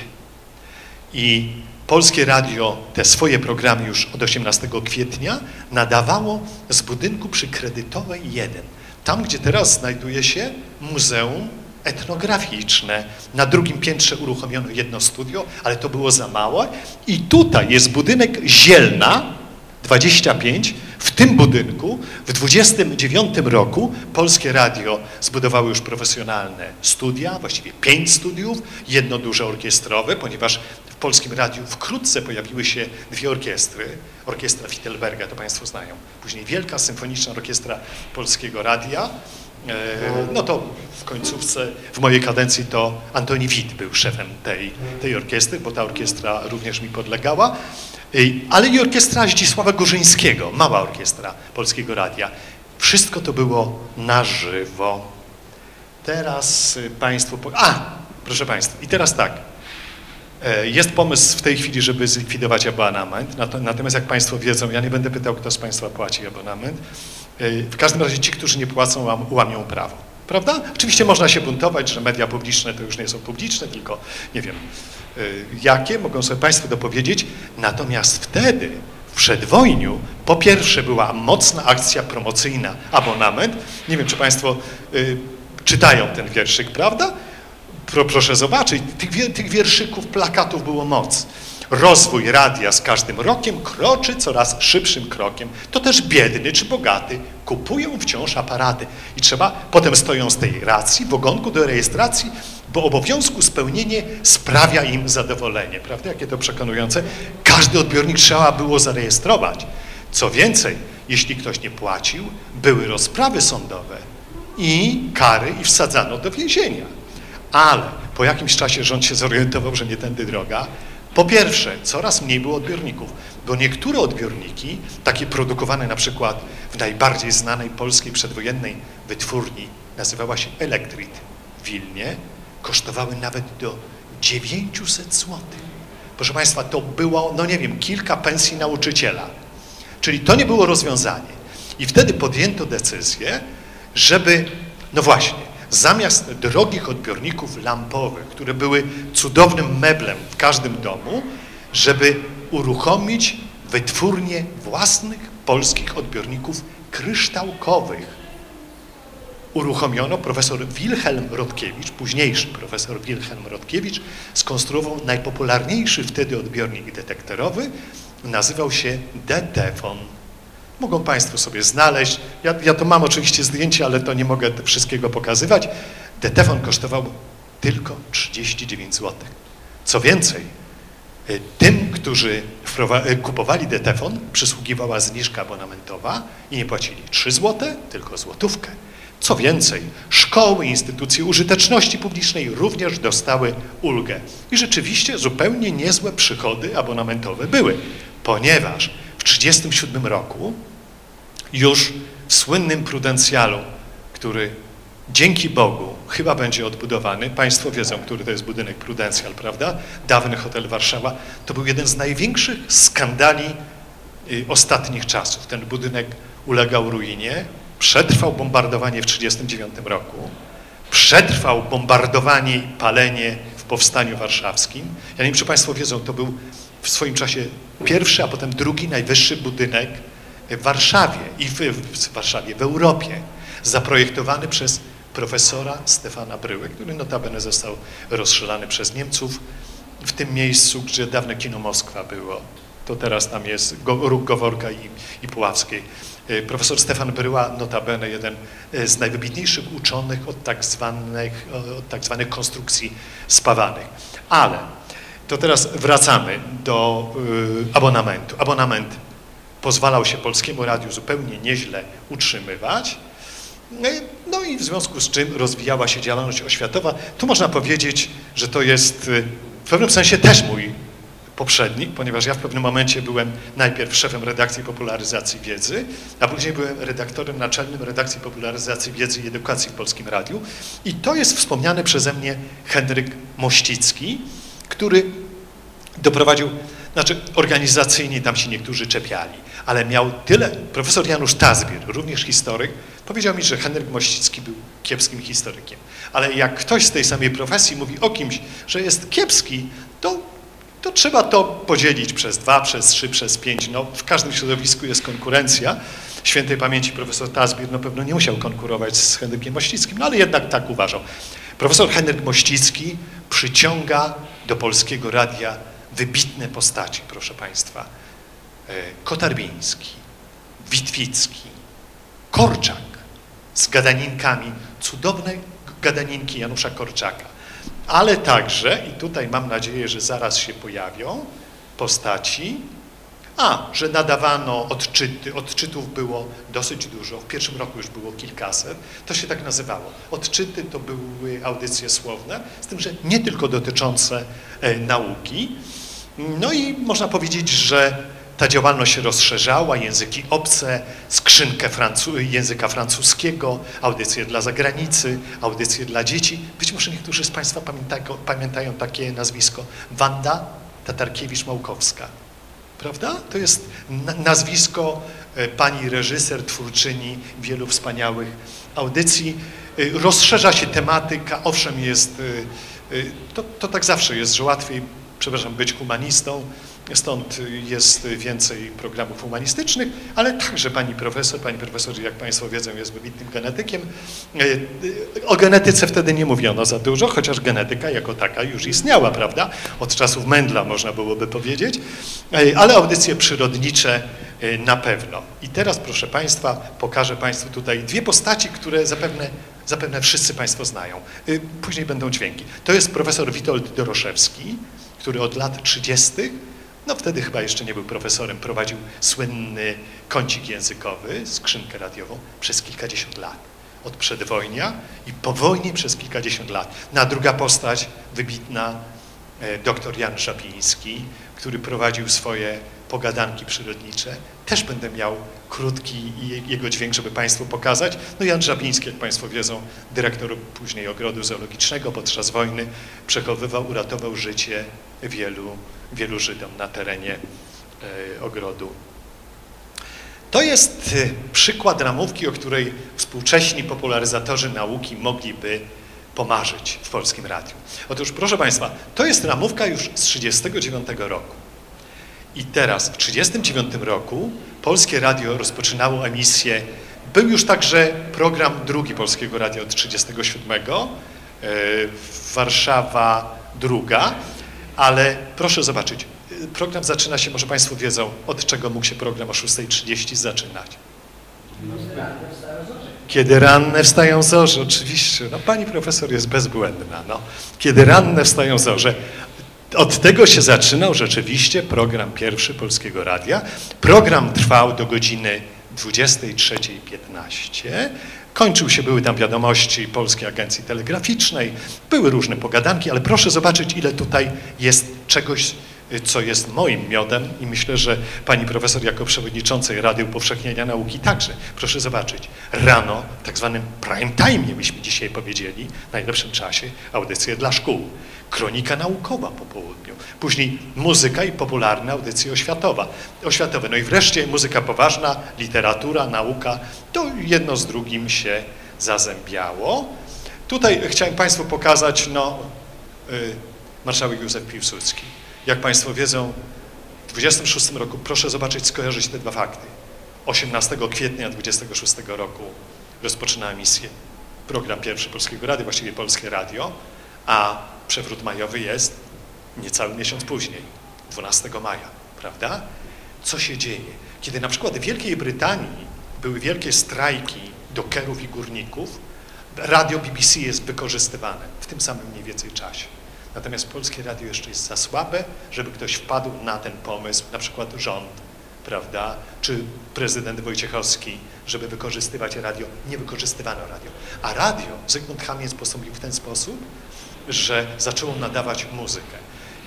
I Polskie Radio te swoje programy już od 18 kwietnia nadawało z budynku przy Kredytowej 1 tam, gdzie teraz znajduje się Muzeum Etnograficzne. Na drugim piętrze uruchomiono jedno studio, ale to było za małe. I tutaj jest budynek Zielna 25. W tym budynku w 29 roku Polskie Radio zbudowało już profesjonalne studia, właściwie pięć studiów, jedno duże orkiestrowe, ponieważ Polskim Radiu wkrótce pojawiły się dwie orkiestry. Orkiestra Fittelberga, to Państwo znają. Później Wielka Symfoniczna Orkiestra Polskiego Radia. E, no to w końcówce, w mojej kadencji to Antoni Wit był szefem tej, tej orkiestry, bo ta orkiestra również mi podlegała. Ale i orkiestra Zdzisława Gorzyńskiego, mała orkiestra Polskiego Radia. Wszystko to było na żywo. Teraz Państwo... A, proszę Państwa, i teraz tak. E, Jest pomysł w tej chwili, żeby zlikwidować abonament, Nato- natomiast jak Państwo wiedzą, ja nie będę pytał, kto z Państwa płaci abonament. E, W każdym razie ci, którzy nie płacą, łam- łamią prawo. Prawda? Oczywiście można się buntować, że media publiczne to już nie są publiczne, tylko nie wiem e, jakie, mogą sobie Państwo dopowiedzieć. Natomiast wtedy, w przedwojniu, po pierwsze była mocna akcja promocyjna, abonament. Nie wiem, czy Państwo czytają ten wierszyk, prawda? Pro, proszę zobaczyć, tych, tych wierszyków, plakatów było moc. Rozwój radia z każdym rokiem kroczy coraz szybszym krokiem. To też biedny czy bogaty kupują wciąż aparaty. I trzeba, potem stoją z tej racji w ogonku do rejestracji, bo obowiązku spełnienie sprawia im zadowolenie. Prawda? Jakie to przekonujące. Każdy odbiornik trzeba było zarejestrować. Co więcej, jeśli ktoś nie płacił, były rozprawy sądowe i kary i wsadzano do więzienia. Ale po jakimś czasie rząd się zorientował, że nie tędy droga. Po pierwsze, coraz mniej było odbiorników, bo niektóre odbiorniki, takie produkowane na przykład w najbardziej znanej polskiej przedwojennej wytwórni, nazywała się Elektrit w Wilnie, kosztowały nawet do 900 zł. Proszę Państwa, to było, no nie wiem, kilka pensji nauczyciela. Czyli to nie było rozwiązanie. I wtedy podjęto decyzję, żeby, no właśnie, zamiast drogich odbiorników lampowych, które były cudownym meblem w każdym domu, żeby uruchomić wytwórnię własnych polskich odbiorników kryształkowych. Uruchomiono profesor Wilhelm Rodkiewicz, późniejszy profesor Wilhelm Rodkiewicz, skonstruował najpopularniejszy wtedy odbiornik detektorowy, nazywał się Detefon. Mogą Państwo sobie znaleźć. Ja, ja to mam oczywiście zdjęcie, ale to nie mogę wszystkiego pokazywać. Detefon kosztował tylko 39 zł. Co więcej, y, tym, którzy y, kupowali Detefon, przysługiwała zniżka abonamentowa i nie płacili 3 zł, tylko złotówkę. Co więcej, szkoły instytucje użyteczności publicznej również dostały ulgę. I rzeczywiście zupełnie niezłe przychody abonamentowe były, ponieważ w 1937 roku już w słynnym prudencjalu, który dzięki Bogu chyba będzie odbudowany, Państwo wiedzą, który to jest budynek prudencjal, prawda? Dawny hotel Warszawa, to był jeden z największych skandali y, ostatnich czasów. Ten budynek ulegał ruinie, przetrwał bombardowanie w 1939 roku, przetrwał bombardowanie i palenie w Powstaniu Warszawskim. Ja nie wiem, czy Państwo wiedzą, to był w swoim czasie pierwszy, a potem drugi najwyższy budynek w Warszawie i w, w Warszawie, w Europie, zaprojektowany przez profesora Stefana Bryły, który notabene został rozstrzelany przez Niemców w tym miejscu, gdzie dawne kino Moskwa było. To teraz tam jest Go- Róg Goworka i, i Puławskiej. E, Profesor Stefan Bryła, notabene jeden e, z najwybitniejszych uczonych od tak zwanych, od tak zwanych konstrukcji spawanych. Ale to teraz wracamy do y, abonamentu. Abonament pozwalał się Polskiemu Radiu zupełnie nieźle utrzymywać. No i- No i w związku z czym rozwijała się działalność oświatowa. Tu można powiedzieć, że to jest y, w pewnym sensie też mój poprzednik, ponieważ ja w pewnym momencie byłem najpierw szefem redakcji popularyzacji wiedzy, a później byłem redaktorem naczelnym redakcji popularyzacji wiedzy i edukacji w Polskim Radiu. I to jest wspomniany przeze mnie Henryk Mościcki, który doprowadził, znaczy organizacyjnie tam się niektórzy czepiali, ale miał tyle, profesor Janusz Tazbir, również historyk, powiedział mi, że Henryk Mościcki był kiepskim historykiem. Ale jak ktoś z tej samej profesji mówi o kimś, że jest kiepski, to, to trzeba to podzielić przez dwa, przez trzy, przez pięć. No, w każdym środowisku jest konkurencja. Świętej pamięci profesor Tazbir no pewno nie musiał konkurować z Henrykiem Mościckim, no ale jednak tak uważał. Profesor Henryk Mościcki przyciąga do Polskiego Radia wybitne postaci, proszę Państwa. E, Kotarbiński, Witwicki, Korczak z gadaninkami, cudowne gadaninki Janusza Korczaka, ale także, i tutaj mam nadzieję, że zaraz się pojawią, postaci, a, że nadawano odczyty, odczytów było dosyć dużo, w pierwszym roku już było kilkaset, to się tak nazywało. Odczyty to były audycje słowne, z tym, że nie tylko dotyczące e, nauki. No i można powiedzieć, że Ta działalność się rozszerzała, języki obce, skrzynkę francu języka francuskiego, audycje dla zagranicy, audycje dla dzieci. Być może niektórzy z Państwa pamiętają, pamiętają takie nazwisko. Wanda Tatarkiewicz-Małkowska. Prawda? To jest nazwisko e, pani reżyser, twórczyni wielu wspaniałych audycji. E, rozszerza się tematyka, owszem jest, e, to, to tak zawsze jest, że łatwiej, przepraszam, być humanistą, Stąd jest więcej programów humanistycznych, ale także pani profesor, pani profesor, jak Państwo wiedzą, jest wybitnym genetykiem. O genetyce wtedy nie mówiono za dużo, chociaż genetyka jako taka już istniała, prawda? Od czasów Mendla można byłoby powiedzieć, ale audycje przyrodnicze na pewno. I teraz, proszę Państwa, pokażę Państwu tutaj dwie postaci, które zapewne, zapewne wszyscy Państwo znają. Później będą dźwięki. To jest profesor Witold Doroszewski, który od lat 30 no wtedy chyba jeszcze nie był profesorem, prowadził słynny kącik językowy, skrzynkę radiową przez kilkadziesiąt lat. Od przedwojnia i po wojnie przez kilkadziesiąt lat. Na druga postać, wybitna, e, dr Jan Żabiński, który prowadził swoje pogadanki przyrodnicze. Też będę miał krótki jego dźwięk, żeby Państwu pokazać. No Jan Żabiński, jak Państwo wiedzą, dyrektor później ogrodu zoologicznego podczas wojny, przechowywał, uratował życie wielu wielu Żydom na terenie e, ogrodu. To jest e, przykład ramówki, o której współcześni popularyzatorzy nauki mogliby pomarzyć w Polskim Radiu. Otóż, proszę Państwa, to jest ramówka już z 1939 roku. I teraz, w 1939 roku Polskie Radio rozpoczynało emisję, był już także program drugi Polskiego Radia od 1937, e, Warszawa druga, ale proszę zobaczyć, program zaczyna się, może Państwo wiedzą, od czego mógł się program o 6.30 zaczynać. Kiedy ranne wstają zorze, oczywiście, no pani profesor jest bezbłędna, no. Kiedy ranne wstają zorze, od tego się zaczynał rzeczywiście program pierwszy Polskiego Radia. Program trwał do godziny 23.15. Kończył się, były tam wiadomości Polskiej Agencji Telegraficznej, były różne pogadanki, ale proszę zobaczyć, ile tutaj jest czegoś, co jest moim miodem i myślę, że pani profesor jako przewodniczącej Rady Upowszechniania Nauki także. Proszę zobaczyć, rano, tak zwanym prime time, byśmy dzisiaj powiedzieli, w najlepszym czasie, audycje dla szkół. Kronika naukowa po południu. Później muzyka i popularna audycja oświatowa. oświatowe. No i wreszcie muzyka poważna, literatura, nauka. To jedno z drugim się zazębiało. Tutaj chciałem Państwu pokazać, no, y, marszałek Józef Piłsudski. Jak Państwo wiedzą, w 26 roku, proszę zobaczyć, skojarzyć te dwa fakty. 18 kwietnia 26 roku rozpoczyna emisję program pierwszy Polskiego Rady, właściwie Polskie Radio, a przewrót majowy jest niecały miesiąc później, 12 maja, prawda? Co się dzieje? Kiedy na przykład w Wielkiej Brytanii były wielkie strajki dokerów i górników, radio BBC jest wykorzystywane w tym samym mniej więcej czasie. Natomiast polskie radio jeszcze jest za słabe, żeby ktoś wpadł na ten pomysł, na przykład rząd, prawda, czy prezydent Wojciechowski, żeby wykorzystywać radio. Nie wykorzystywano radio. A radio Zygmunt Chamiec postąpił w ten sposób, że zaczęło nadawać muzykę.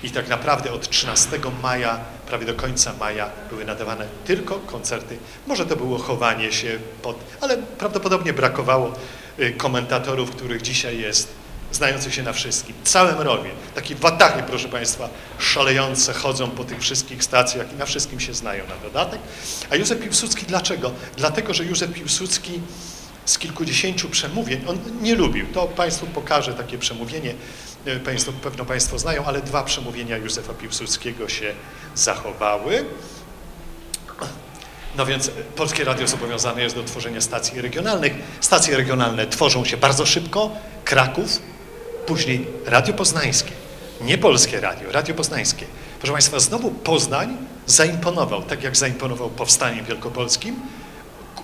I tak naprawdę od 13 maja, prawie do końca maja były nadawane tylko koncerty. Może to było chowanie się pod, ale prawdopodobnie brakowało y, komentatorów, których dzisiaj jest, znających się na wszystkim. Całe mrowie, takie watachy, proszę Państwa, szalejące, chodzą po tych wszystkich stacjach i na wszystkim się znają na dodatek. A Józef Piłsudski dlaczego? Dlatego, że Józef Piłsudski z kilkudziesięciu przemówień, on nie lubił, to Państwu pokażę takie przemówienie, e, Państwo, pewno Państwo znają, ale dwa przemówienia Józefa Piłsudskiego się zachowały. No więc Polskie Radio zobowiązane jest do tworzenia stacji regionalnych. Stacje regionalne tworzą się bardzo szybko, Kraków, później Radio Poznańskie, nie Polskie Radio, Radio Poznańskie. Proszę Państwa, znowu Poznań zaimponował, tak jak zaimponował Powstaniem Wielkopolskim,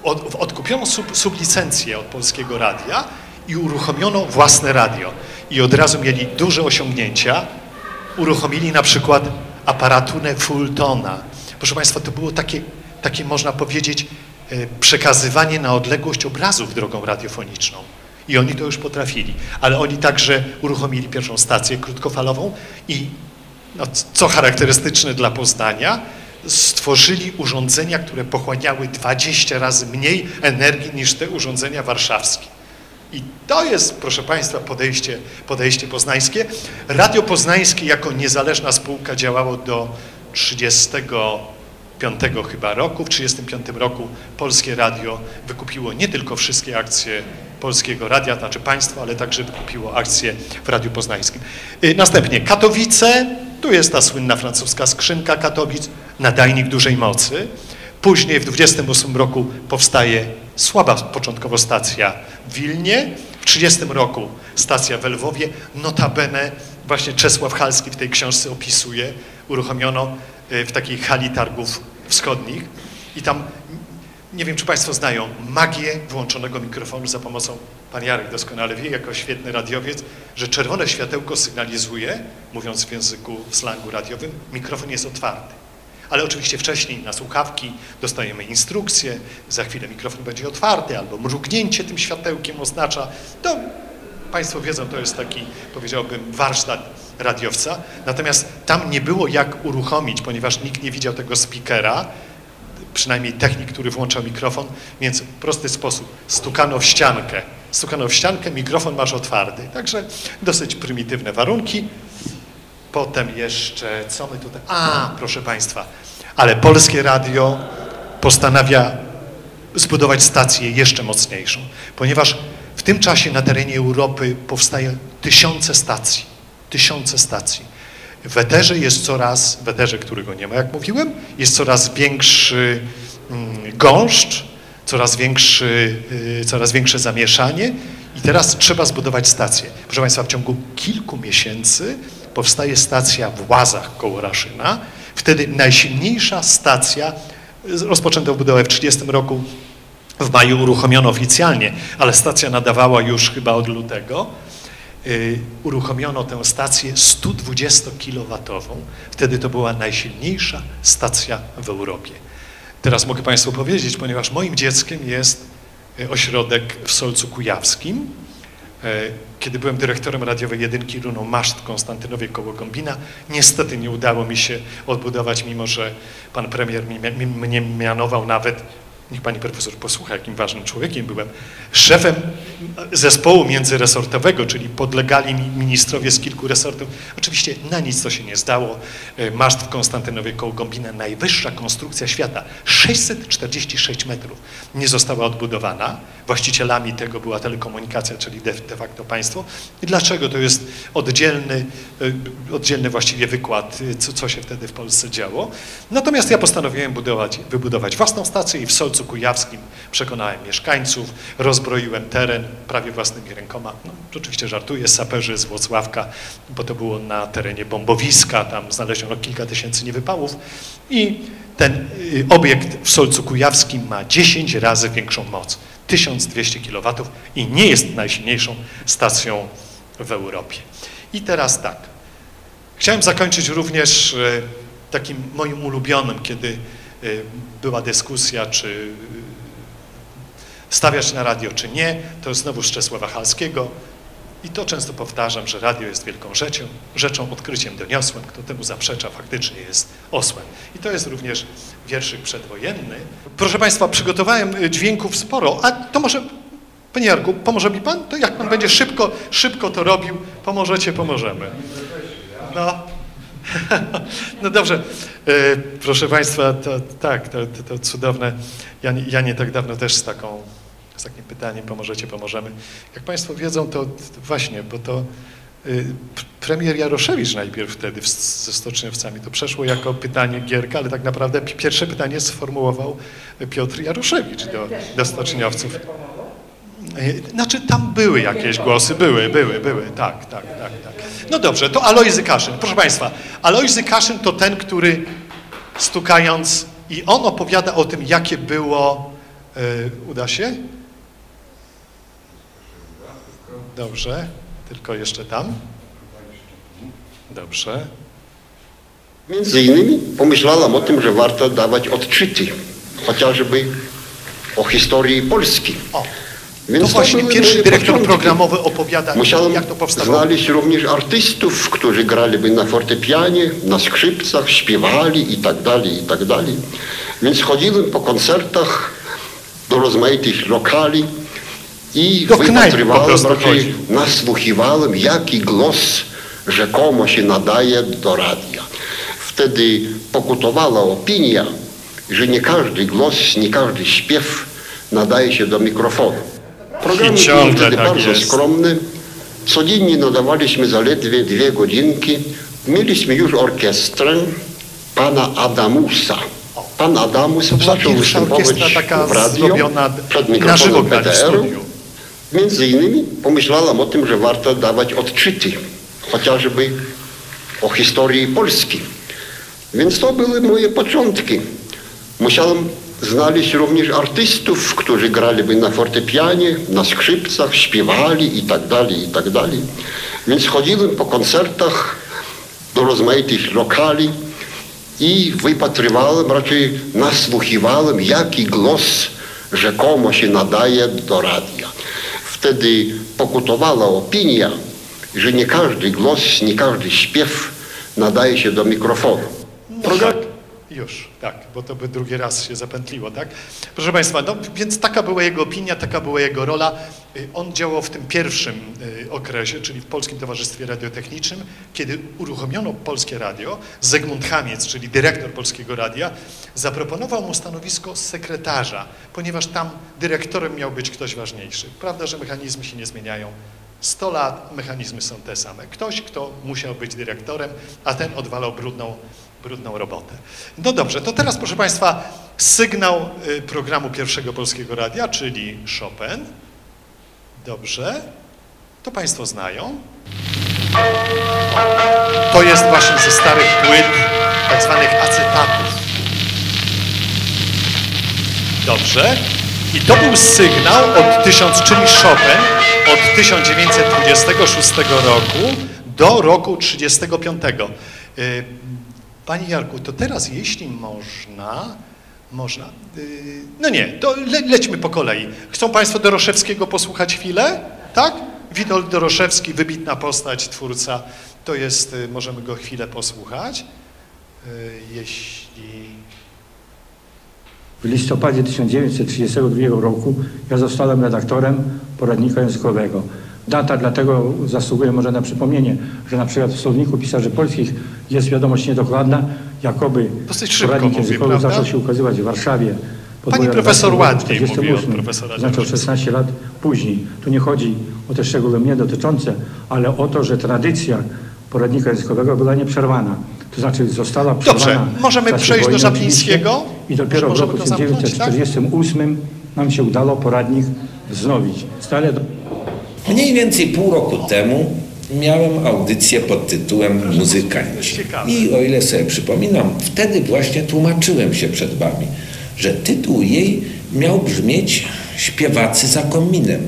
od, odkupiono sub, sublicencję od Polskiego Radia i uruchomiono własne radio. I od razu mieli duże osiągnięcia. Uruchomili na przykład aparaturę Fultona. Proszę Państwa, to było takie, takie można powiedzieć, e, przekazywanie na odległość obrazów drogą radiofoniczną. I oni to już potrafili. Ale oni także uruchomili pierwszą stację krótkofalową i no, co charakterystyczne dla Poznania, stworzyli urządzenia, które pochłaniały 20 razy mniej energii niż te urządzenia warszawskie. I to jest, proszę Państwa, podejście, podejście poznańskie. Radio Poznańskie jako niezależna spółka działało do 35 chyba roku. W 35 roku Polskie Radio wykupiło nie tylko wszystkie akcje Polskiego Radia, znaczy państwo, ale także wykupiło akcje w Radiu Poznańskim. Y, Następnie Katowice, tu jest ta słynna francuska skrzynka Katowic, nadajnik dużej mocy. Później w 28 roku powstaje słaba początkowo stacja w Wilnie, w 30 roku stacja w Lwowie, notabene właśnie Czesław Halski w tej książce opisuje, uruchomiono w takiej hali targów wschodnich i tam, nie wiem czy Państwo znają, magię wyłączonego mikrofonu za pomocą, pan Jarek doskonale wie, jako świetny radiowiec, że czerwone światełko sygnalizuje, mówiąc w języku, w slangu radiowym, mikrofon jest otwarty. Ale oczywiście wcześniej na słuchawki dostajemy instrukcję, za chwilę mikrofon będzie otwarty, albo mrugnięcie tym światełkiem oznacza. To Państwo wiedzą, to jest taki, powiedziałbym, warsztat radiowca. Natomiast tam nie było jak uruchomić, ponieważ nikt nie widział tego speakera, przynajmniej technik, który włączał mikrofon, więc w prosty sposób stukano w ściankę. Stukano w ściankę, mikrofon masz otwarty. Także dosyć prymitywne warunki. Potem jeszcze, co my tutaj... A, proszę Państwa, ale Polskie Radio postanawia zbudować stację jeszcze mocniejszą, ponieważ w tym czasie na terenie Europy powstają tysiące stacji, tysiące stacji. W eterze jest coraz, w eterze, którego nie ma, jak mówiłem, jest coraz większy mm, gąszcz, coraz, większy, y, coraz większe zamieszanie i teraz trzeba zbudować stację. Proszę Państwa, w ciągu kilku miesięcy powstaje stacja w Łazach koło Raszyna. Wtedy najsilniejsza stacja, rozpoczęto budowę w 30 roku, w maju uruchomiono oficjalnie, ale stacja nadawała już chyba od lutego. Yy, uruchomiono tę stację 120-kilowatową. Wtedy to była najsilniejsza stacja w Europie. Teraz mogę Państwu powiedzieć, ponieważ moim dzieckiem jest y, ośrodek w Solcu Kujawskim. E, Kiedy byłem dyrektorem radiowej jedynki Runą Maszt Konstantynowie koło Gombina, niestety nie udało mi się odbudować, mimo że pan premier mi- mi- mnie mianował nawet, niech pani profesor posłucha, jakim ważnym człowiekiem byłem, szefem zespołu międzyresortowego, czyli podlegali mi ministrowie z kilku resortów. Oczywiście na nic to się nie zdało. E, Maszt w Konstantynowie koło najwyższa konstrukcja świata, 646 metrów, nie została odbudowana. Właścicielami tego była telekomunikacja, czyli de, de facto państwo. I dlaczego? To jest oddzielny, e, oddzielny właściwie wykład, e, co, co się wtedy w Polsce działo. Natomiast ja postanowiłem budować, wybudować własną stację i w Solcu Kujawskim przekonałem mieszkańców, rozbroiłem teren prawie własnymi rękoma. No, oczywiście żartuję, saperzy z Włocławka, bo to było na terenie bombowiska, tam znaleziono kilka tysięcy niewypałów i ten y, obiekt w Solcu Kujawskim ma 10 razy większą moc, 1200 kW i nie jest najsilniejszą stacją w Europie. I teraz tak, chciałem zakończyć również e, takim moim ulubionym, kiedy była dyskusja, czy e, stawiać na radio, czy nie, to znowu z Czesława Halskiego. I to często powtarzam, że radio jest wielką rzeczą, rzeczą, odkryciem doniosłym. Kto temu zaprzecza, faktycznie jest osłem. I to jest również wierszyk przedwojenny. Proszę Państwa, przygotowałem y, dźwięków sporo, a to może, Panie Jarku, pomoże mi Pan? To jak Pan będzie szybko, szybko to robił, pomożecie, pomożemy. No. No dobrze, E, proszę Państwa, to, tak, to, to, to cudowne. Ja ja nie tak dawno też z, taką, z takim pytaniem pomożecie, pomożemy. Jak Państwo wiedzą, to, właśnie, bo to y, premier Jaroszewicz najpierw wtedy ze stoczniowcami, to przeszło jako pytanie Gierka, ale tak naprawdę pi- pierwsze pytanie sformułował Piotr Jaroszewicz do, do stoczniowców. E, Znaczy tam były jakieś głosy, były, były, były, tak, tak, tak, tak. No dobrze, to Alojzy Kaszyn. Proszę Państwa, Alojzy Kaszyn to ten, który stukając i on opowiada o tym, jakie było, e, uda się? Dobrze, tylko jeszcze tam. Dobrze. Między innymi pomyślałam o tym, że warto dawać odczyty, chociażby o historii Polski. O, Więc No właśnie, pierwszy dyrektor początki. programowy opowiada, Musiałem jak to powstawało. znaleźć również artystów, którzy graliby na fortepianie, na skrzypcach, śpiewali i tak dalej, i tak dalej. Więc chodziłem po koncertach do rozmaitych lokali i Do wypatrywałem, raczej nasłuchiwałem, jaki głos rzekomo się nadaje do radia. Wtedy pokutowała opinia, że nie każdy głos, nie każdy śpiew nadaje się do mikrofonu. Programy były ciągle wtedy tak bardzo jest. skromne. Codziennie nadawaliśmy zaledwie dwie godzinki. Mieliśmy już orkiestrę pana Adamusa. Pan Adamus była zaczął pierwsza występować w radio przed na mikrofonem PTR-u. Między innymi pomyślałam o tym, że warto dawać odczyty, chociażby o historii Polski. Więc to były moje początki. Musiałem znaleźć również artystów, którzy graliby na fortepianie, na skrzypcach, śpiewali i tak dalej, i tak. Więc chodziłem po koncertach do rozmaitych lokali i wypatrywałem, raczej nasłuchiwałem, jaki głos rzekomo się nadaje do radia. Wtedy pokutowała opinia, że nie każdy głos, nie każdy śpiew nadaje się do mikrofonu. Program... Już, tak, bo to by drugi raz się zapętliło, tak? Proszę Państwa, no więc taka była jego opinia, taka była jego rola. Y, On działał w tym pierwszym y, okresie, czyli w Polskim Towarzystwie Radiotechnicznym, kiedy uruchomiono Polskie Radio, Zygmunt Hamiec, czyli dyrektor Polskiego Radia, zaproponował mu stanowisko sekretarza, ponieważ tam dyrektorem miał być ktoś ważniejszy. Prawda, że mechanizmy się nie zmieniają. 100 lat mechanizmy są te same. Ktoś, kto musiał być dyrektorem, a ten odwalał brudną, brudną robotę. No dobrze, to teraz proszę Państwa sygnał y, programu Pierwszego Polskiego Radia, czyli Chopin. Dobrze, to Państwo znają. To jest właśnie ze starych płyt, tak zwanych acetatów. Dobrze. I to był sygnał od 1000, czyli Chopin, od 1926 roku do roku 35. Panie Jarku, to teraz jeśli można, można, y, no nie, to le, lećmy po kolei. Chcą Państwo Doroszewskiego posłuchać chwilę? Tak? Witold Doroszewski, wybitna postać, twórca, to jest, y, możemy go chwilę posłuchać. Y, Jeśli... W listopadzie 1932 roku ja zostałem redaktorem poradnika językowego. Data dlatego zasługuje może na przypomnienie, że na przykład w Słowniku Pisarzy Polskich jest wiadomość niedokładna, jakoby poradnik językowy prawda? zaczął się ukazywać w Warszawie. Pani profesor ładniej mówi od 48, profesora Znaczy o Doroszewskiego. 16 lat później. Tu nie chodzi o te szczegóły mnie dotyczące, ale o to, że tradycja poradnika językowego była nieprzerwana. To znaczy została przerwana możemy w czasie przejść do Żaplińskiego? I dopiero w Możemy roku to zamknąć, tak? 1948 nam się udało poradnik wznowić. Stale do... Mniej więcej pół roku temu miałem audycję pod tytułem Muzykanci. I o ile sobie przypominam, wtedy właśnie tłumaczyłem się przed Wami, że tytuł jej miał brzmieć Śpiewacy za kominem.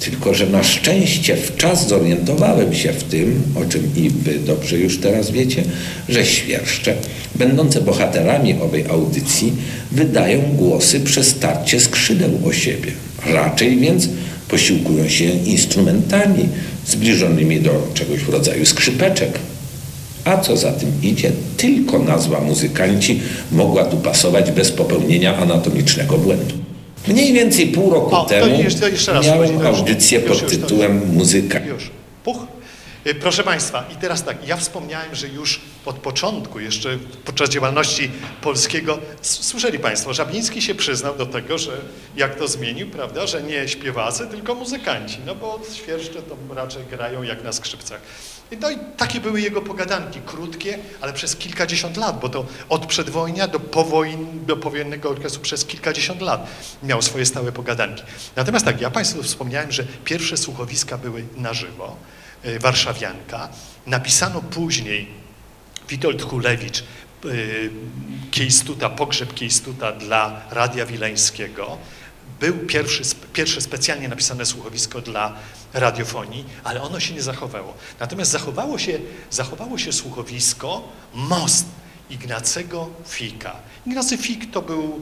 Tylko, że na szczęście wczas zorientowałem się w tym, o czym i Wy dobrze już teraz wiecie, że świerszcze, będące bohaterami owej audycji, wydają głosy przez starcie skrzydeł o siebie. Raczej więc posiłkują się instrumentami zbliżonymi do czegoś w rodzaju skrzypeczek. A co za tym idzie, tylko nazwa muzykanci mogła tu pasować bez popełnienia anatomicznego błędu. Mniej więcej pół roku O, temu jeszcze- jeszcze miałem audycję pod tytułem Muzykanci. Już. Puch. Y, Proszę Państwa, i teraz tak, ja wspomniałem, że już od początku, jeszcze podczas działalności polskiego, słyszeli Państwo, Żabiński się przyznał do tego, że jak to zmienił, prawda, że nie śpiewacy, tylko muzykanci, no bo świerszcze to raczej grają jak na skrzypcach. No i takie były jego pogadanki, krótkie, ale przez kilkadziesiąt lat, bo to od przedwojnia do, powojen, do powojennego okresu przez kilkadziesiąt lat miał swoje stałe pogadanki. Natomiast tak, ja Państwu wspomniałem, że pierwsze słuchowiska były na żywo, Warszawianka. Napisano później Witold Kulewicz, y, Kiejstuta, pogrzeb Kiejstuta dla Radia Wileńskiego. Był pierwszy, pierwsze specjalnie napisane słuchowisko dla radiofonii, ale ono się nie zachowało. Natomiast zachowało się, zachowało się słuchowisko Most Ignacego Fika. Ignacy Fik to był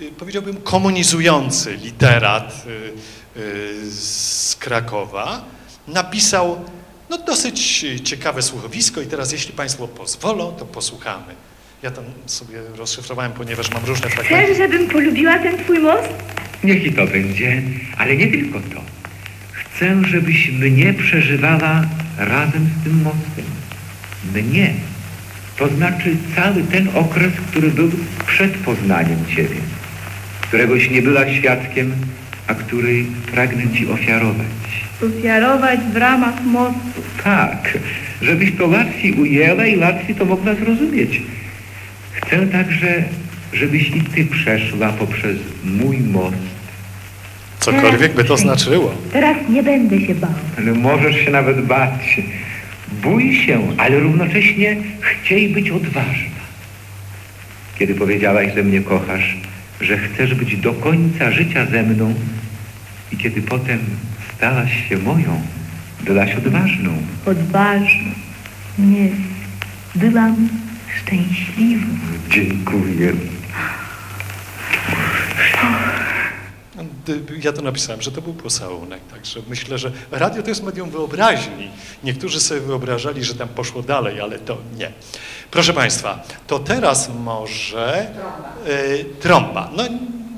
y, powiedziałbym, komunizujący literat y, y, z Krakowa, napisał no, dosyć ciekawe słuchowisko i teraz, jeśli Państwo pozwolą, to posłuchamy. Ja tam sobie rozszyfrowałem, ponieważ mam różne fragmenty. Chcesz, żebym polubiła ten twój most? Niech i to będzie, ale nie tylko to. Chcę, żebyś mnie przeżywała razem z tym mostem. Mnie. To znaczy cały ten okres, który był przed poznaniem Ciebie, któregoś nie była świadkiem, a który pragnę Ci ofiarować. Ofiarować w ramach mostu. Tak, żebyś to łatwiej ujęła i łatwiej to mogła zrozumieć. Chcę także, żebyś i Ty przeszła poprzez mój most. Cokolwiek by to znaczyło. Teraz nie będę się bał. Ale możesz się nawet bać. Bój się, ale równocześnie chciej być odważna. Kiedy powiedziałaś, że mnie kochasz, że chcesz być do końca życia ze mną kiedy potem stałaś się moją, byłaś odważną. Odważna. Nie. Byłam szczęśliwa. Dziękuję. D- Ja to napisałem, że to był pocałunek, także myślę, że radio to jest medium wyobraźni. Niektórzy sobie wyobrażali, że tam poszło dalej, ale to nie. Proszę Państwa, to teraz może y, trąba. No,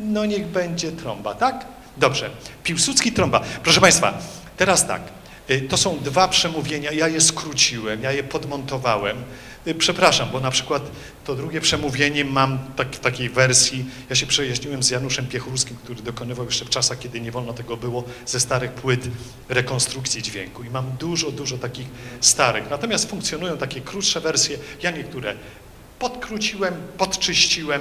no niech będzie trąba, tak? Dobrze. Piłsudski trąba. Proszę Państwa, teraz tak. y, To są dwa przemówienia, ja je skróciłem, ja je podmontowałem. Y, Przepraszam, bo na przykład to drugie przemówienie mam tak, w takiej wersji, ja się przejaśniłem z Januszem Piechurskim, który dokonywał jeszcze w czasach, kiedy nie wolno tego było, ze starych płyt rekonstrukcji dźwięku i mam dużo, dużo takich starych. Natomiast funkcjonują takie krótsze wersje, ja niektóre podkróciłem, podczyściłem,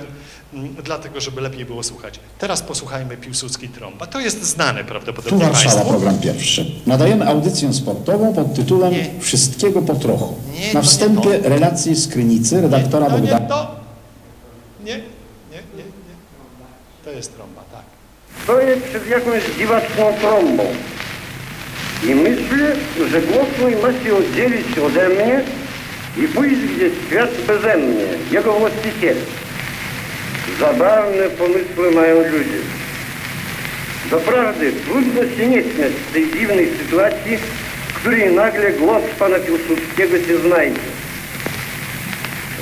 mm, dlatego żeby lepiej było słuchać. Teraz posłuchajmy Piłsudski Trąba. To jest znane Tu prawdopodobnie Warszawa, Państwu. program pierwszy. Nadajemy audycję sportową pod tytułem Nie. Wszystkiego po trochu. Nie, to Na nie wstępie to. relacje z Krynicy redaktora nie, to nie Bogdana. to. Nie, nie, nie, nie. To jest trąba, tak. Stoję przed jakąś dziwaczną trąbą i myślę, że głos mój ma się oddzielić ode mnie pójść gdzieś w świat beze mnie, jego właściciel. Zabawne pomysły mają ludzie. Doprawdy trudno się nie śmiać z tej dziwnej sytuacji, w której nagle głos pana Piłsudskiego się znajdzie.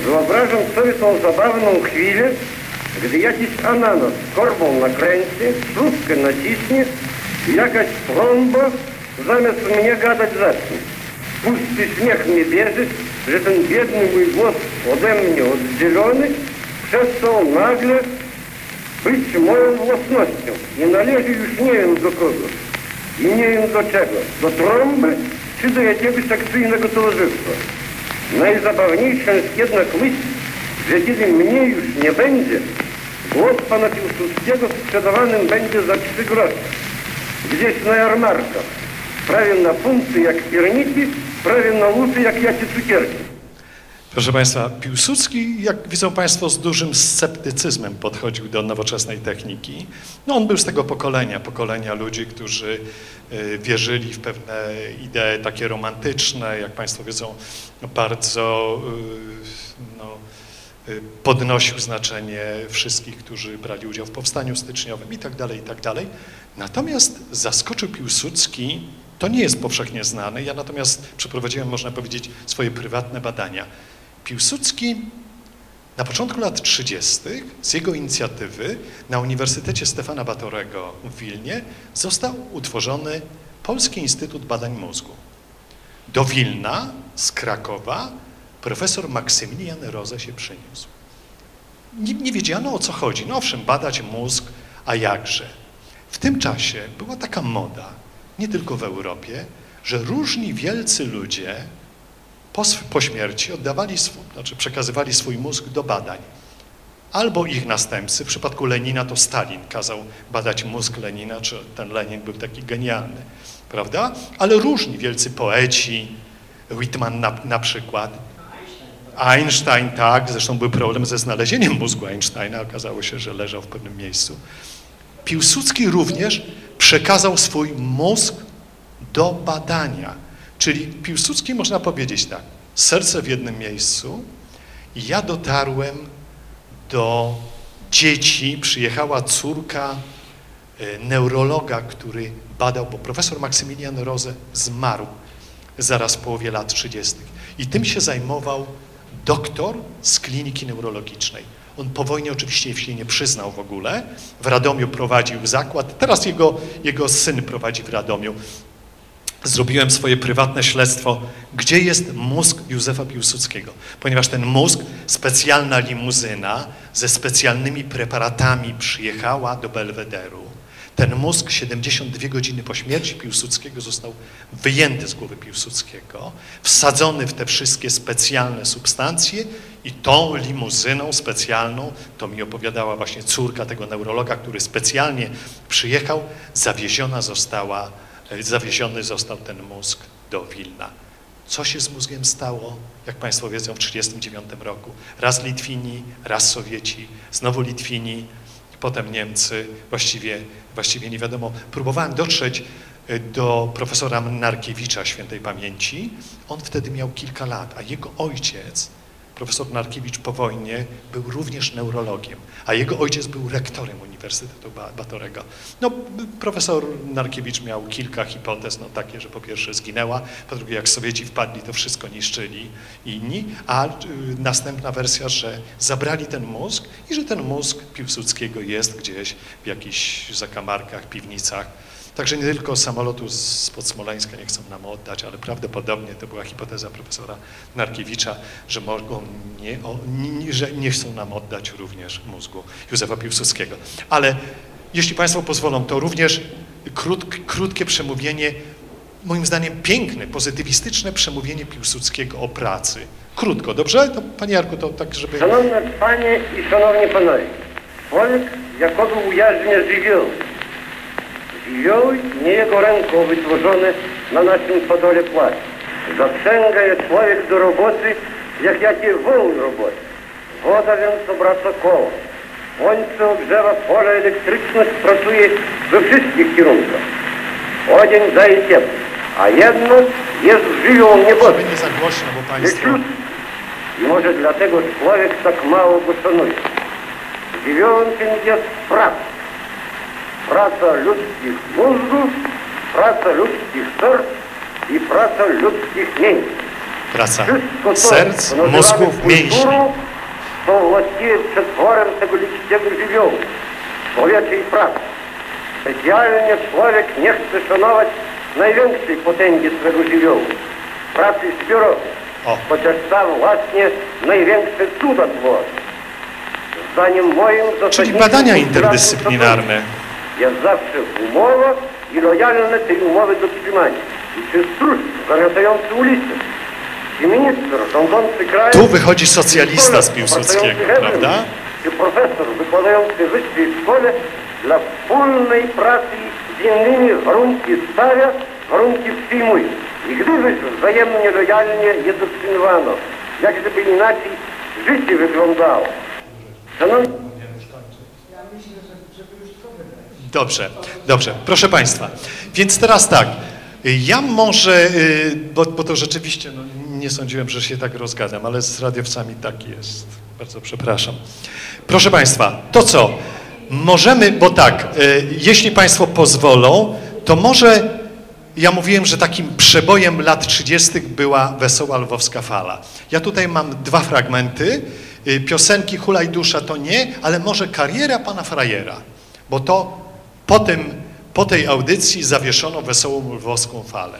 Wyobrażam sobie tą zabawną chwilę, gdy jakiś ananas korbą nakręci, słupkę naciśnie i jakaś trąba zamiast mnie gadać zacznie. Pusty śmiech mnie bierze, że ten biedny mój głos ode mnie oddzielony przestał nagle być moją własnością i należy już nie wiem do kogo i nie wiem do czego, do trąby czy do jakiegoś akcyjnego towarzystwa. Najzabawniejsza jest jednak myśl, że kiedy mnie już nie będzie, głos pana Piłsudskiego sprzedawanym będzie za trzy grosze. Gdzieś na jarmarkach. Prawie na funty jak pierniki, prawie jak cukierki. Proszę Państwa, Piłsudski, jak widzą Państwo, z dużym sceptycyzmem podchodził do nowoczesnej techniki. No on był z tego pokolenia, pokolenia ludzi, którzy y, wierzyli w pewne idee takie romantyczne, jak Państwo wiedzą, bardzo y, no, y, podnosił znaczenie wszystkich, którzy brali udział w powstaniu styczniowym i tak dalej, i tak dalej. Natomiast zaskoczył Piłsudski, to nie jest powszechnie znane, ja natomiast przeprowadziłem, można powiedzieć, swoje prywatne badania. Piłsudski na początku lat 30. z jego inicjatywy na Uniwersytecie Stefana Batorego w Wilnie został utworzony Polski Instytut Badań Mózgu. Do Wilna z Krakowa profesor Maksymilian Roze się przyniósł. Nie, nie wiedziano o co chodzi. No owszem, badać mózg, a jakże. W tym czasie była taka moda, nie tylko w Europie, że różni wielcy ludzie po, po śmierci oddawali, swój, znaczy przekazywali swój mózg do badań. Albo ich następcy, w przypadku Lenina to Stalin kazał badać mózg Lenina, czy ten Lenin był taki genialny, prawda? Ale różni wielcy poeci, Whitman na, na przykład, Einstein, tak, zresztą był problem ze znalezieniem mózgu Einsteina, okazało się, że leżał w pewnym miejscu. Piłsudski również przekazał swój mózg do badania. Czyli Piłsudski można powiedzieć tak, serce w jednym miejscu ja dotarłem do dzieci przyjechała córka e, neurologa, który badał, bo profesor Maksymilian Roze zmarł zaraz w połowie lat 30. I tym się zajmował doktor z kliniki neurologicznej. On po wojnie oczywiście się nie przyznał w ogóle. W Radomiu prowadził zakład. Teraz jego, jego syn prowadzi w Radomiu. Zrobiłem swoje prywatne śledztwo, gdzie jest mózg Józefa Piłsudskiego. Ponieważ ten mózg, specjalna limuzyna ze specjalnymi preparatami przyjechała do Belwederu. Ten mózg 72 godziny po śmierci Piłsudskiego został wyjęty z głowy Piłsudskiego, wsadzony w te wszystkie specjalne substancje i tą limuzyną specjalną, to mi opowiadała właśnie córka tego neurologa, który specjalnie przyjechał, zawieziona została, e, zawieziony został ten mózg do Wilna. Co się z mózgiem stało, jak Państwo wiedzą, w 1939 roku? Raz Litwini, raz Sowieci, znowu Litwini, potem Niemcy, właściwie, właściwie nie wiadomo. Próbowałem dotrzeć e, do profesora Narkiewicza świętej pamięci. On wtedy miał kilka lat, a jego ojciec, profesor Narkiewicz po wojnie, był również neurologiem, a jego ojciec był rektorem Uniwersytetu Batorego. No, profesor Narkiewicz miał kilka hipotez, no takie, że po pierwsze zginęła, po drugie jak Sowieci wpadli, to wszystko niszczyli inni, a y, następna wersja, że zabrali ten mózg i że ten mózg Piłsudskiego jest gdzieś w jakichś zakamarkach, piwnicach, Także nie tylko samolotu spod Smoleńska nie chcą nam oddać, ale prawdopodobnie to była hipoteza profesora Narkiewicza, że mogą nie, o, nie, że nie chcą nam oddać również mózgu Józefa Piłsudskiego. Ale jeśli Państwo pozwolą, to również krót, krótkie przemówienie, moim zdaniem piękne, pozytywistyczne przemówienie Piłsudskiego o pracy. Krótko, dobrze? To Panie Jarku, to tak, żeby... Szanowne Panie i Szanowni Panowie, człowiek ujarzmie żywioł, Żywioły nie jego ręką wytworzone na naszym podole płac. Zaprzęga je człowiek do roboty, jak jakie woł roboty. Woda więc obraca koło. Słońce ogrzewa pole, elektryczność pracuje we wszystkich kierunkach. Odzień daje ciepło, a jedno jest żywioł nieboski. nie za głośno, bo Państwo... I może dlatego człowiek tak mało go szanuje. Żywiołem tym jest praca praca ludzkich mózgów, praca ludzkich serc i praca ludzkich mięśni. Praca Wszystko serc, mózgów, mięśni. To właściwie przetworem tego ludzkiego żywiołu, człowieczej pracy. Specjalnie człowiek nie chce szanować największej potęgi swego żywiołu, pracy zbiorowej, O. chociaż sam właśnie największe cuda tworzy. Zdaniem moim Czyli badania interdyscyplinarne. Jest zawsze umowa i lojalne tej umowy dotrzymanie. I czy stróż zamiatający ulicę, czy minister rządzący krajem, Tu wychodzi socjalista z Piłsudskiego, prawda? Czy profesor wykładający w wyższej szkole dla wspólnej pracy z innymi warunki stawia, warunki przyjmuje. I gdybyś wzajemnie lojalnie je dotrzymywano, jak gdyby inaczej życie wyglądało. Szanowni Dobrze, dobrze. Proszę Państwa, więc teraz tak, ja może, y, bo, bo to rzeczywiście no, nie sądziłem, że się tak rozgadam, ale z radiowcami tak jest. Bardzo przepraszam. Proszę Państwa, to co? Możemy, bo tak, y, jeśli Państwo pozwolą, to może ja mówiłem, że takim przebojem lat 30. była Wesoła Lwowska Fala. Ja tutaj mam dwa fragmenty. Y, Piosenki Hulaj Dusza to nie, ale może kariera pana frajera, bo to po, tym, po tej audycji zawieszono Wesołą Lwowską Falę.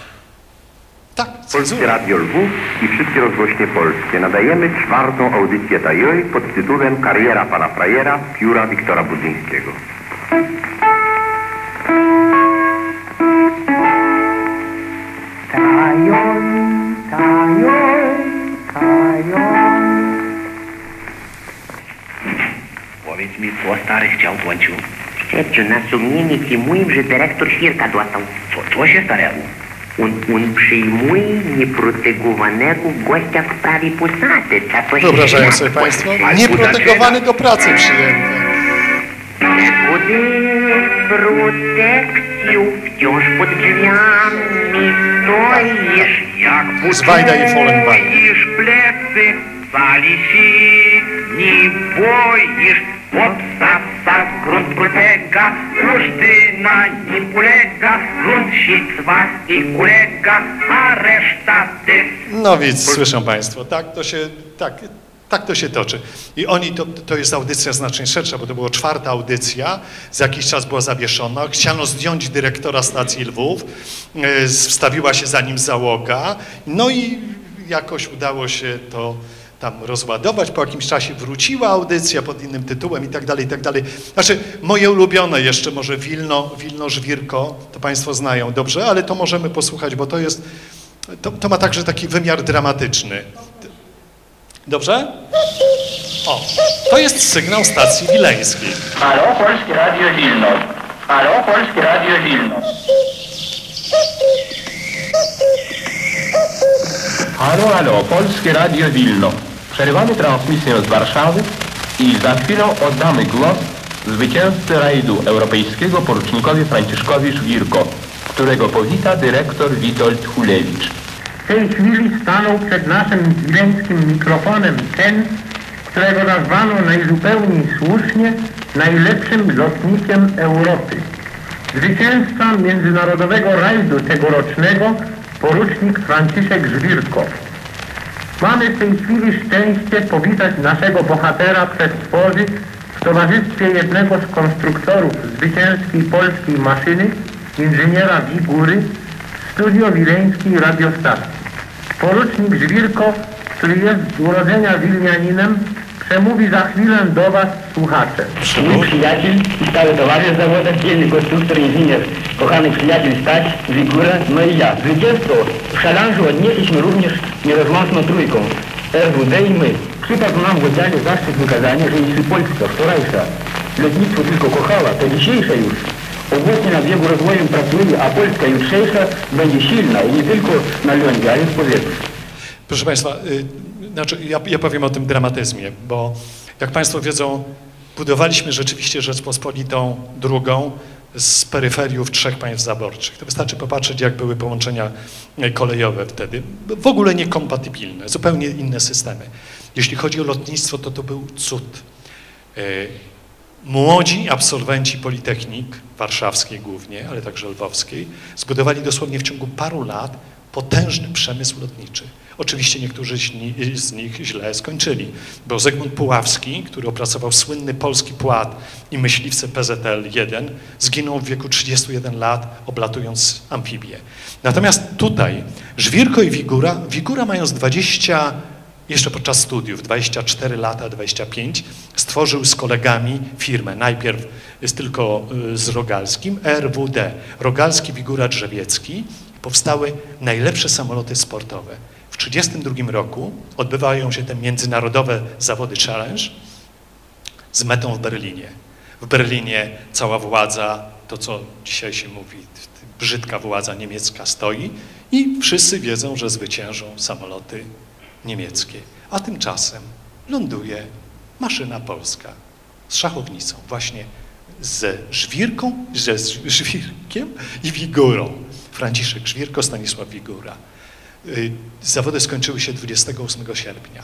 Tak, Polskie Radio Lwów i wszystkie rozgłośnie polskie. Nadajemy czwartą audycję Tajoj pod tytułem Kariera pana frajera pióra Wiktora Budzyńskiego. Tajoj, tajoj, tajoj. Powiedz mi, co stary chciał kończył? hecho nasumienie que muy же dyrektor Hirka dostał. Co, co się stanęło? On, on przyjmuje nieprotegowanego gościa w prawie posady. Wyobrażają sobie Państwo? Nieprotegowany do pracy przyjęty. Gdy protekcją wciąż pod drzwiami stoisz, jak Zwajda i Follenbein. plecy, sali się, nie boisz, Podstawca grunt polega, Justyna nie polega, grunt sitwa i ulega, a reszta tych No więc słyszą Państwo, tak to się, tak, tak to się toczy. I oni, to, to jest audycja znacznie szersza, bo to była czwarta audycja, za jakiś czas była zawieszona. Chciano zdjąć dyrektora stacji Lwów, e, wstawiła się za nim załoga, no i jakoś udało się to tam rozładować. Po jakimś czasie wróciła audycja pod innym tytułem i tak dalej, i tak dalej. Znaczy, moje ulubione jeszcze może Wilno, Wilno Żwirko, to Państwo znają dobrze, ale to możemy posłuchać, bo to jest, to, to ma także taki wymiar dramatyczny. Dobrze? O, to jest sygnał stacji wileńskiej. Halo, Polskie Radio Wilno. Halo, Polskie Radio Wilno. Halo, halo, Polskie Radio Wilno. Przerywamy transmisję z Warszawy i za chwilę oddamy głos zwycięzcy rajdu europejskiego porucznikowi Franciszkowi Żwirko, którego powita dyrektor Witold Hulewicz. W tej chwili stanął przed naszym wileńskim mikrofonem ten, którego nazwano najzupełniej słusznie najlepszym lotnikiem Europy. Zwycięzca międzynarodowego rajdu tegorocznego porucznik Franciszek Żwirko. Mamy w tej chwili szczęście powitać naszego bohatera przez tworzy w towarzystwie jednego z konstruktorów zwycięskiej polskiej maszyny, inżyniera Wigury, studio wileńskiej radiostacji. Porucznik Żwirko, który jest z urodzenia wilnianinem, przemówi za chwilę do Was, słuchacze. Mój przyjaciel i stały towarzysz zawoda, dzielny konstruktor, inżynier, kochany przyjaciel Stać, Wigura, no i ja. Zwycięstwo w szalanżu odnieśliśmy również nierozłączną trójką. RWD i my. Przypadł nam w oddziale zaszczyt wykazania, że jeśli Polska wczorajsza lotnictwo tylko kochała, to dzisiejsza już obecnie na biegu rozwoju pracuje, a Polska jutrzejsza będzie silna i nie tylko na lądzie, ale w powietrzu. Proszę Państwa, y, znaczy ja, ja powiem o tym dramatyzmie, bo jak Państwo wiedzą, budowaliśmy rzeczywiście Rzeczpospolitą drugą z peryferiów trzech państw zaborczych. To wystarczy popatrzeć, jak były połączenia y, kolejowe wtedy. W ogóle niekompatybilne, zupełnie inne systemy. Jeśli chodzi o lotnictwo, to to był cud. Y, Młodzi absolwenci Politechnik, warszawskiej głównie, ale także lwowskiej, zbudowali dosłownie w ciągu paru lat potężny przemysł lotniczy. Oczywiście niektórzy z nich źle skończyli, bo Zygmunt Puławski, który opracował słynny polski płat i myśliwce PZL-1, zginął w wieku 31 lat, oblatując amfibię. Natomiast tutaj Żwirko i Wigura, Wigura mając 20 jeszcze podczas studiów, 24 lata, 25, stworzył z kolegami firmę. Najpierw jest tylko y, z Rogalskim, RWD, Rogalski Wigura Drzewiecki. Powstały najlepsze samoloty sportowe. W 1932 roku odbywają się te międzynarodowe zawody Challenge z metą w Berlinie. W Berlinie cała władza, to co dzisiaj się mówi, brzydka władza niemiecka stoi i wszyscy wiedzą, że zwyciężą samoloty niemieckie. A tymczasem ląduje maszyna polska z szachownicą, właśnie ze żwirką, ze żwirkiem i wigurą. Franciszek Żwirko, Stanisław Wigura. Y, zawody skończyły się 28 sierpnia.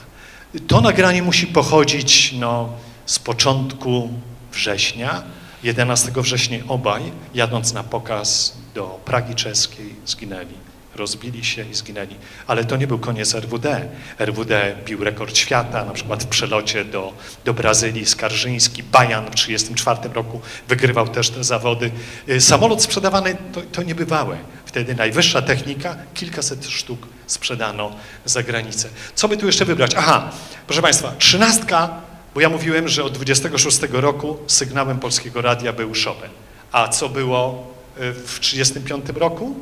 To nagranie musi pochodzić no, z początku września. 11 września obaj, jadąc na pokaz do Pragi czeskiej, zginęli rozbili się i zginęli. Ale to nie był koniec RWD. RWD bił rekord świata, na przykład w przelocie do, do Brazylii, Skarżyński, Bajan w 1934 roku wygrywał też te zawody. Y, samolot sprzedawany to, to niebywałe. Wtedy najwyższa technika, kilkaset sztuk sprzedano za granicę. Co by tu jeszcze wybrać? Aha, proszę Państwa, trzynastka, bo ja mówiłem, że od 26 roku sygnałem Polskiego Radia był Chopin. A co było y, w 1935 roku?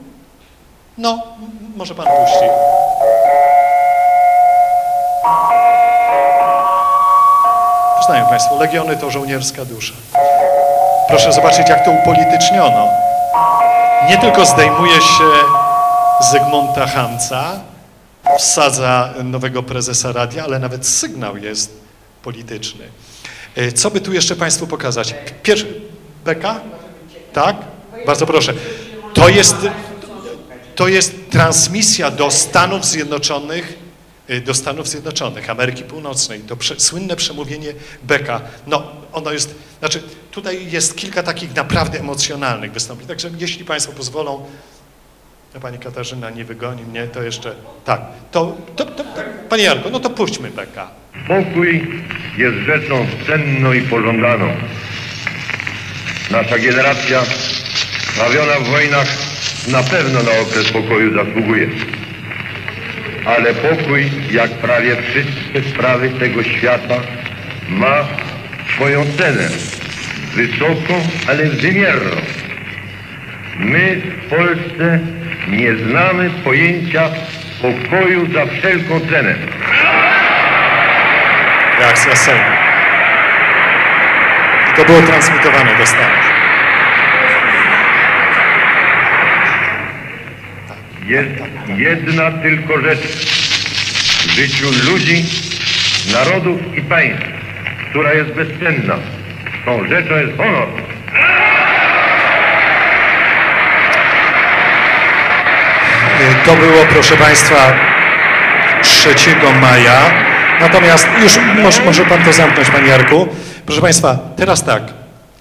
No, może pan puści. Znają Państwo, legiony to żołnierska dusza. Proszę zobaczyć, jak to upolityczniono. Nie tylko zdejmuje się Zygmunta Hamca, wsadza nowego prezesa radia, ale nawet sygnał jest polityczny. E, co by tu jeszcze Państwu pokazać? Pierwszy, Beka? Tak? Bardzo proszę. To jest, to jest transmisja do Stanów Zjednoczonych do Stanów Zjednoczonych, Ameryki Północnej, to prze, słynne przemówienie Becka, no ono jest, znaczy tutaj jest kilka takich naprawdę emocjonalnych wystąpień, także jeśli Państwo pozwolą, no Pani Katarzyna nie wygoni mnie, to jeszcze, tak, to, to, to, to Panie Jarku, no to puśćmy Becka. Pokój jest rzeczą cenną i pożądaną. Nasza generacja, bawiona w wojnach, na pewno na okres pokoju zasługuje. Ale pokój, jak prawie wszystkie sprawy tego świata, ma swoją cenę. Wysoką, ale wymierną. My w Polsce nie znamy pojęcia pokoju za wszelką cenę. Reakcja Sejmu. I to było transmitowane do Stanów. Jest jedna tylko rzecz w życiu ludzi, narodów i państw, która jest bezcenna. Tą rzeczą jest honor. To było, proszę Państwa, 3 maja. Natomiast już może, może Pan to zamknąć, Panie Jarku. Proszę Państwa, teraz tak.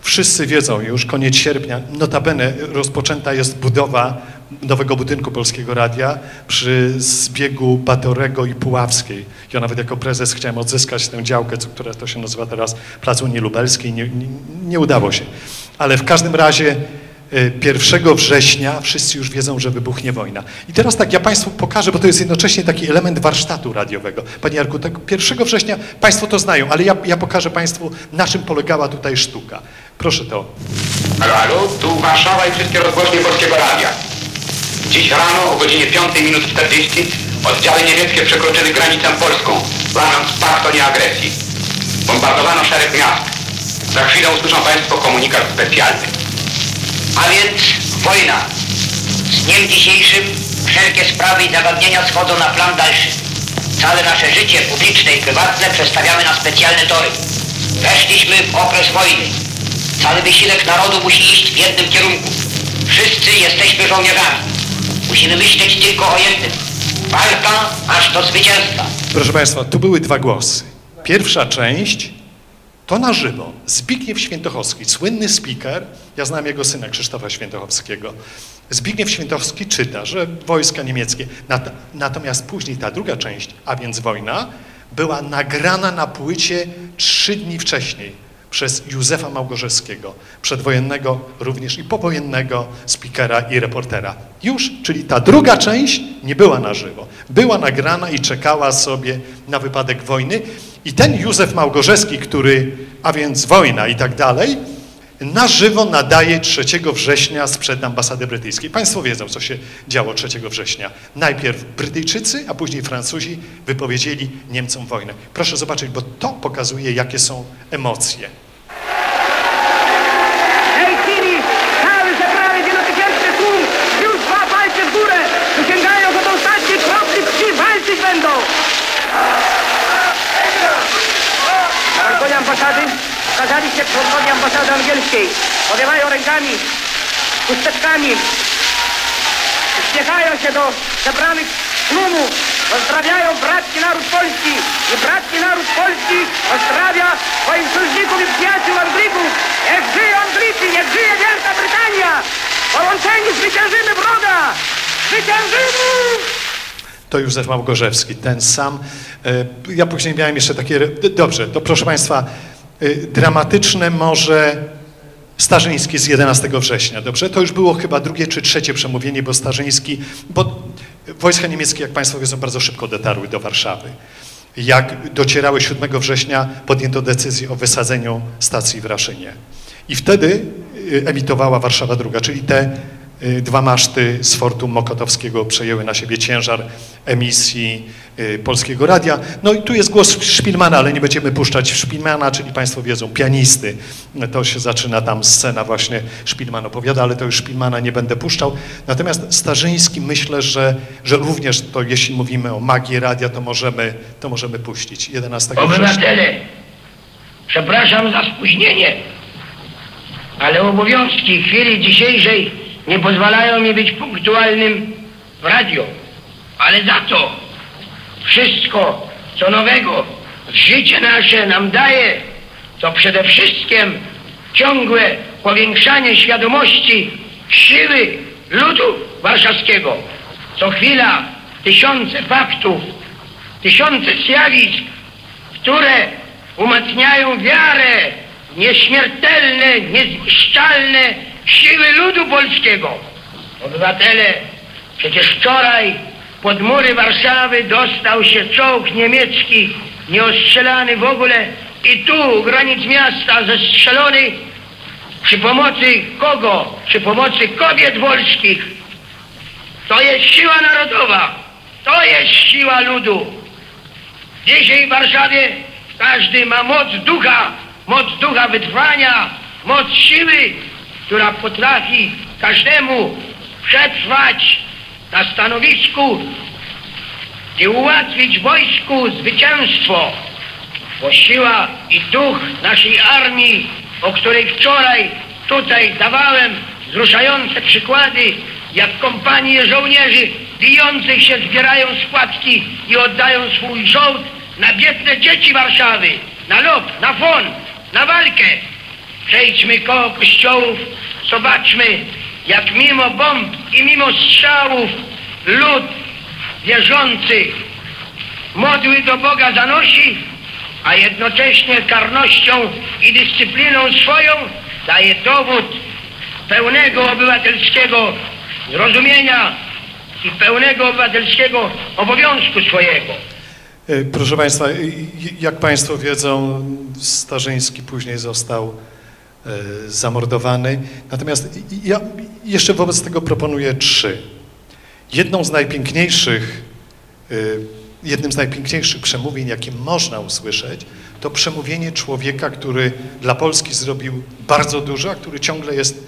Wszyscy wiedzą już, koniec sierpnia, notabene rozpoczęta jest budowa nowego budynku Polskiego Radia przy zbiegu Batorego i Puławskiej. Ja nawet jako prezes chciałem odzyskać tę działkę, która to się nazywa teraz Plac Unii Lubelskiej. Nie, nie, nie udało się. Ale w każdym razie y, 1 września wszyscy już wiedzą, że wybuchnie wojna. I teraz tak, ja Państwu pokażę, bo to jest jednocześnie taki element warsztatu radiowego. Panie Jarku, tak 1 września Państwo to znają, ale ja, ja pokażę Państwu, na czym polegała tutaj sztuka. Proszę to. Halo, halo, tu Warszawa i wszystkie rozgłośnie Polskiego Radia. Dziś rano o godzinie 5 minut 40 oddziały niemieckie przekroczyły granicę polską, łamiąc pakt o nieagresji. Bombardowano szereg miast. Za chwilę usłyszą Państwo komunikat specjalny. A więc wojna. Z dniem dzisiejszym wszelkie sprawy i zagadnienia schodzą na plan dalszy. Całe nasze życie publiczne i prywatne przestawiamy na specjalne tory. Weszliśmy w okres wojny. Cały wysiłek narodu musi iść w jednym kierunku. Wszyscy jesteśmy żołnierzami. Musimy myśleć tylko o jednym. Walka aż do zwycięstwa. Proszę Państwa, tu były dwa głosy. Pierwsza część to na żywo. Zbigniew Świętochowski, słynny speaker, ja znam jego syna Krzysztofa Świętochowskiego. Zbigniew Świętochowski czyta, że wojska niemieckie, nat natomiast później ta druga część, a więc wojna, była nagrana na płycie trzy dni wcześniej przez Józefa Małgorzewskiego, przedwojennego również i powojennego speakera i reportera. Już, czyli ta druga część nie była na żywo. Była nagrana i czekała sobie na wypadek wojny. I ten Józef Małgorzewski, który, a więc wojna i tak dalej, na żywo nadaje 3 września sprzed ambasady brytyjskiej. Państwo wiedzą, co się działo 3 września. Najpierw Brytyjczycy, a później Francuzi wypowiedzieli Niemcom wojnę. Proszę zobaczyć, bo to pokazuje, jakie są emocje. W tej chwili cały zebrany wielotysięczny tłum już dwa palce w górę, wyciągają do ostatniej kropli krwi, walczyć będą. Na balkonie ambasady się członkowie ambasady angielskiej. Powiewają rękami, chusteczkami. Uśmiechają się do zebranych tłumów. Pozdrawiają bratki naród polski. I bratki naród polski pozdrawia swoich sojuszników i przyjaciół Anglików. Niech żyje Anglicy, niech żyje Wielka Brytania. Połączeni zwyciężymy wroga. Zwyciężymy! To Józef Małgorzewski, ten sam. E, Ja później miałem jeszcze takie... Dobrze, to proszę Państwa, dramatyczne może Starzyński z 11 września, dobrze? To już było chyba drugie czy trzecie przemówienie, bo Starzyński, bo wojska niemieckie, jak Państwo wiedzą, bardzo szybko dotarły do Warszawy. Jak docierały 7 września, podjęto decyzję o wysadzeniu stacji w Raszynie. I wtedy y, emitowała Warszawa druga, czyli te y, dwa maszty z fortu Mokotowskiego przejęły na siebie ciężar emisji y, Polskiego Radia. No i tu jest głos Szpilmana, ale nie będziemy puszczać Szpilmana, czyli Państwo wiedzą, pianisty. To się zaczyna tam scena właśnie, Szpilman opowiada, ale to już Szpilmana nie będę puszczał. Natomiast Starzyński myślę, że, że również to, jeśli mówimy o magii radia, to możemy, to możemy puścić 11 września. Obywatele, przepraszam za spóźnienie, ale obowiązki chwili dzisiejszej nie pozwalają mi być punktualnym w radio. Ale za to wszystko, co nowego życie nasze nam daje, to przede wszystkim ciągłe powiększanie świadomości siły ludu warszawskiego. Co chwila tysiące faktów, tysiące zjawisk, które umacniają wiarę nieśmiertelne, niezniszczalne siły ludu polskiego. Obywatele, przecież wczoraj pod mury Warszawy dostał się czołg niemiecki, nieostrzelany w ogóle i tu u granic miasta zestrzelony przy pomocy kogo? Przy pomocy kobiet polskich. To jest siła narodowa. To jest siła ludu. Dzisiaj w Warszawie każdy ma moc ducha, moc ducha wytrwania, moc siły, która potrafi każdemu przetrwać na stanowisku i ułatwić wojsku zwycięstwo. Bo siła i duch naszej armii, o której wczoraj tutaj dawałem wzruszające przykłady, jak kompanie żołnierzy bijących się zbierają składki i oddają swój żołd na biedne dzieci Warszawy, na lot, na fon, na walkę. Przejdźmy koło kościołów, zobaczmy, jak mimo bomb i mimo strzałów lud wierzący modły do Boga zanosi, a jednocześnie karnością i dyscypliną swoją daje dowód pełnego obywatelskiego zrozumienia i pełnego obywatelskiego obowiązku swojego. E, Proszę Państwa, jak Państwo wiedzą, Starzyński później został zamordowany. Natomiast ja jeszcze wobec tego proponuję trzy. Jedną z najpiękniejszych, e, jednym z najpiękniejszych przemówień, jakie można usłyszeć, to przemówienie człowieka, który dla Polski zrobił bardzo dużo, a który ciągle jest,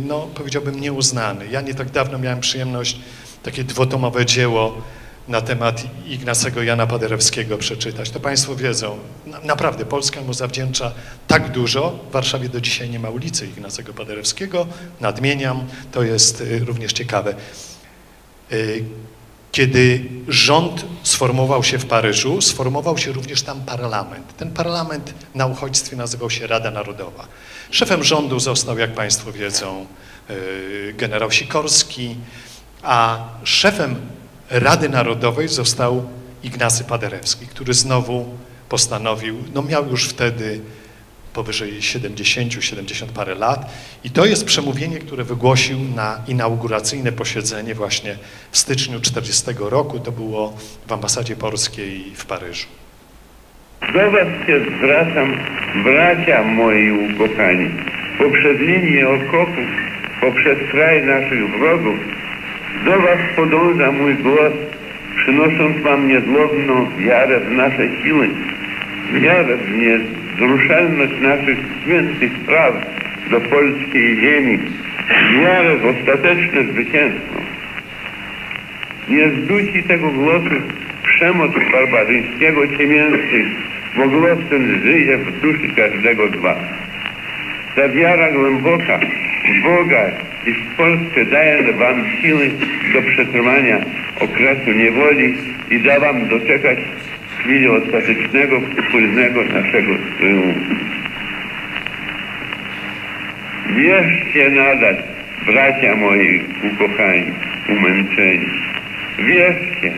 no powiedziałbym, nieuznany. Ja nie tak dawno miałem przyjemność takie dwutomowe dzieło na temat Ignacego Jana Paderewskiego przeczytać. To Państwo wiedzą, na, naprawdę Polska mu zawdzięcza tak dużo. W Warszawie do dzisiaj nie ma ulicy Ignacego Paderewskiego. Nadmieniam, to jest y, również ciekawe. Y, kiedy rząd sformował się w Paryżu, sformował się również tam parlament. Ten parlament na uchodźstwie nazywał się Rada Narodowa. Szefem rządu został, jak Państwo wiedzą, y, generał Sikorski, a szefem Rady Narodowej został Ignacy Paderewski, który znowu postanowił, no miał już wtedy powyżej 70, 70 parę lat i to jest przemówienie, które wygłosił na inauguracyjne posiedzenie właśnie w styczniu 40 roku, to było w ambasadzie polskiej w Paryżu. Do Was się zwracam, bracia moi ukochani, poprzez linię okopów, poprzez kraj naszych wrogów, do Was podąża mój głos, przynosząc Wam niezłomną wiarę w nasze siły, wiarę w niezruszalność naszych świętych praw do polskiej ziemi, wiarę w ostateczne zwycięstwo. Nie zdusi tego głosu przemoc barbarzyńskiego ciemiężcy, bo głos ten żyje w duszy każdego z Was. Ta wiara głęboka w Boga i w Polsce daje Wam siły do przetrwania okresu niewoli i da Wam doczekać chwili ostatecznego, wspólnego naszego triumfu. Wierzcie nadal, bracia moi ukochani, umęczeni. Wierzcie.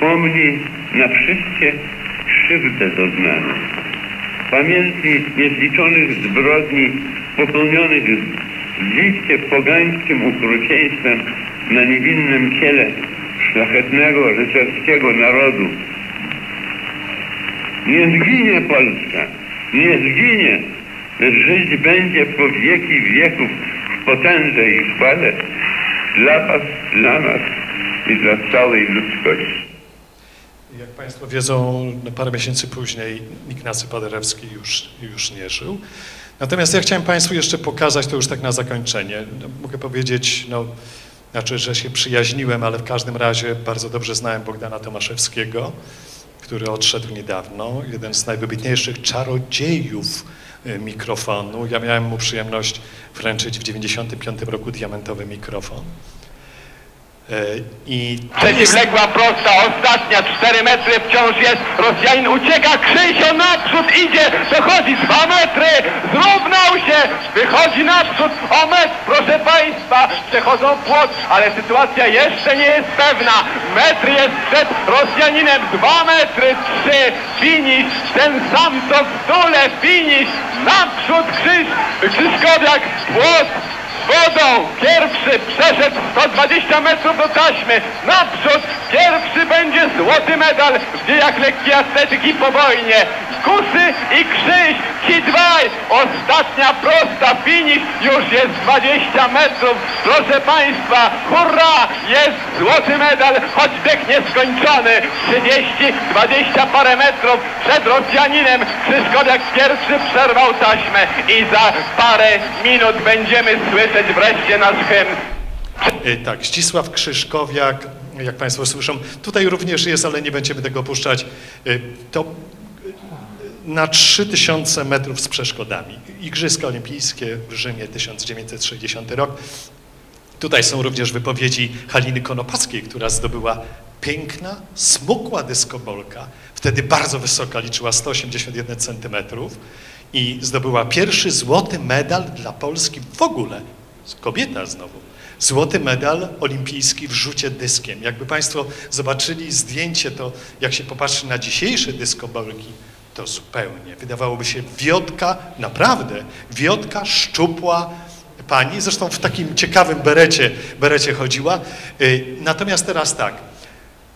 Pomnij na wszystkie krzywdę doznaną. Pamiętnij niezliczonych zbrodni popełnionych z liście pogańskim okrucieństwem na niewinnym ciele szlachetnego, rycerskiego narodu. Nie zginie Polska, nie zginie, lecz żyć będzie po wieki wieków w potędze i chwale dla Was, dla nas i dla całej ludzkości. Jak Państwo wiedzą, parę miesięcy później Ignacy Paderewski już, już nie żył. Natomiast ja chciałem Państwu jeszcze pokazać, to już tak na zakończenie, no, mogę powiedzieć, no, znaczy, że się przyjaźniłem, ale w każdym razie bardzo dobrze znałem Bogdana Tomaszewskiego, który odszedł niedawno, jeden z najwybitniejszych czarodziejów y, mikrofonu. Ja miałem mu przyjemność wręczyć w 1995 roku diamentowy mikrofon. E, I Przeciwległa prosta, ostatnia, 4 metry wciąż jest. Rosjanin ucieka, Krzysio naprzód idzie, dochodzi 2 metry, zrównał się, wychodzi naprzód, o metr, proszę Państwa, przechodzą płot, ale sytuacja jeszcze nie jest pewna. Metr jest przed Rosjaninem, 2 metry, 3, finisz, ten sam co w dole, finisz, naprzód Krzyś, Krzyszkowiak, płot, wodą. Pierwszy przeszedł 120 metrów do taśmy. Naprzód pierwszy będzie złoty medal w dziejach lekkiej atletyki po wojnie. Kusy i Krzyś, ci dwaj. Ostatnia prosta, finisz, już jest 20 metrów. Proszę Państwa, hurra, jest złoty medal, choć bieg nieskończony. 30, 20 parę metrów przed Rosjaninem. Krzyszkowiak pierwszy przerwał taśmę i za parę minut będziemy słyszeć wreszcie nasz hymn. Tak, Ścisław Krzyszkowiak, jak Państwo słyszą, tutaj również jest, ale nie będziemy tego puszczać, e, to na 3000 metrów z przeszkodami. Igrzyska Olimpijskie w Rzymie 1960 rok. Tutaj są również wypowiedzi Haliny Konopackiej, która zdobyła piękna, smukła dyskobolka, wtedy bardzo wysoka, liczyła 181 centymetrów i zdobyła pierwszy złoty medal dla Polski w ogóle. Kobieta znowu. Złoty medal olimpijski w rzucie dyskiem. Jakby Państwo zobaczyli zdjęcie, to jak się popatrzy na dzisiejsze dyskobolki, to zupełnie. Wydawałoby się wiotka, naprawdę, wiotka szczupła pani, zresztą w takim ciekawym berecie, berecie chodziła. Y, Natomiast teraz tak,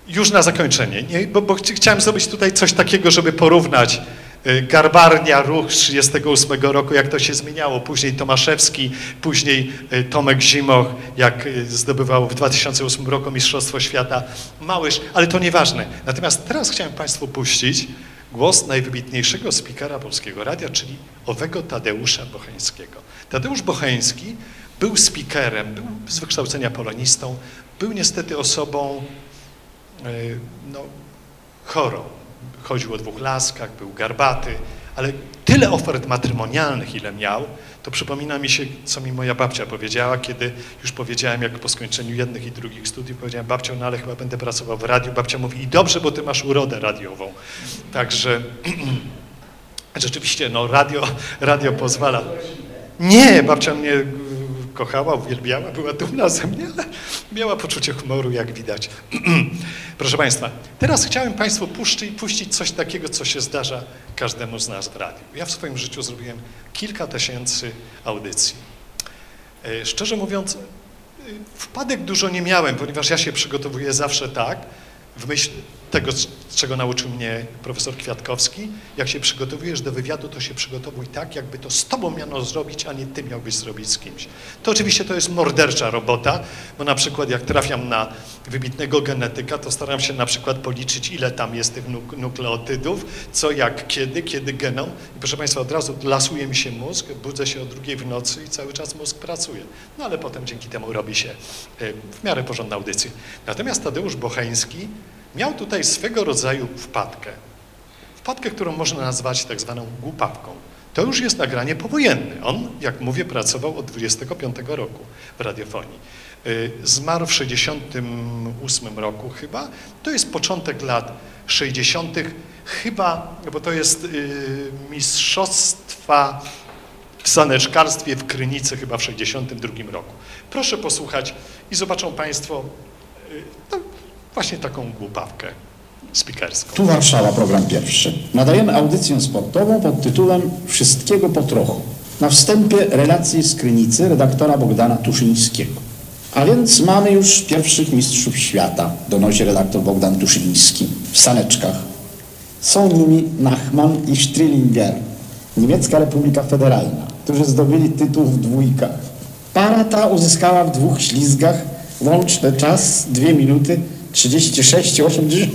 już na zakończenie, nie? Bo, bo chci- chciałem zrobić tutaj coś takiego, żeby porównać Garbarnia, ruch z 38 roku, jak to się zmieniało. Później Tomaszewski, później y, Tomek Zimoch, jak y, zdobywał w 2008 roku Mistrzostwo Świata Małysz, ale to nieważne. Natomiast teraz chciałem Państwu puścić głos najwybitniejszego spikera Polskiego Radia, czyli owego Tadeusza Bocheńskiego. Tadeusz Bocheński był spikerem, był z wykształcenia polonistą, był niestety osobą no, chorą. Chodził o dwóch laskach, był garbaty, ale tyle ofert matrymonialnych, ile miał, to przypomina mi się, co mi moja babcia powiedziała, kiedy już powiedziałem, jak po skończeniu jednych i drugich studiów, powiedziałem, babcią, no ale chyba będę pracował w radiu. Babcia mówi, i dobrze, bo ty masz urodę radiową. Także rzeczywiście, no radio, radio pozwala. Nie, babcia mnie kochała, uwielbiała, była dumna ze mnie, ale miała poczucie humoru, jak widać. Proszę Państwa, teraz chciałem Państwu puszczyć, puścić coś takiego, co się zdarza każdemu z nas w radiu. Ja w swoim życiu zrobiłem kilka tysięcy audycji. E, Szczerze mówiąc, y, wpadek dużo nie miałem, ponieważ ja się przygotowuję zawsze tak, w myśl tego, czego nauczył mnie profesor Kwiatkowski, jak się przygotowujesz do wywiadu, to się przygotowuj tak, jakby to z tobą miano zrobić, a nie ty miałbyś zrobić z kimś. To oczywiście to jest mordercza robota, bo na przykład jak trafiam na wybitnego genetyka, to staram się na przykład policzyć, ile tam jest tych nuk- nukleotydów, co, jak, kiedy, kiedy genom. I proszę Państwa, od razu lasuje mi się mózg, budzę się o drugiej w nocy i cały czas mózg pracuje. No ale potem dzięki temu robi się e, w miarę porządna audycja. Natomiast Tadeusz Bocheński miał tutaj swego rodzaju wpadkę. Wpadkę, którą można nazwać tak zwaną głupawką. To już jest nagranie powojenne. On, jak mówię, pracował od 25 roku w radiofonii. Y, Zmarł w 68 roku chyba. To jest początek lat 60. chyba, bo to jest y, mistrzostwa w saneczkarstwie w Krynicy chyba w 62 roku. Proszę posłuchać i zobaczą Państwo y, no, właśnie taką głupawkę spikerską. Tu Warszawa, program pierwszy. Nadajemy audycję sportową pod tytułem Wszystkiego po trochu. Na wstępie relacji z Krynicy redaktora Bogdana Tuszyńskiego. A więc mamy już pierwszych mistrzów świata, donosi redaktor Bogdan Tuszyński, w saneczkach. Są nimi Nachman i Strillinger, Niemiecka Republika Federalna, którzy zdobyli tytuł w dwójkach. Para ta uzyskała w dwóch ślizgach łączny czas 2 minuty 36,8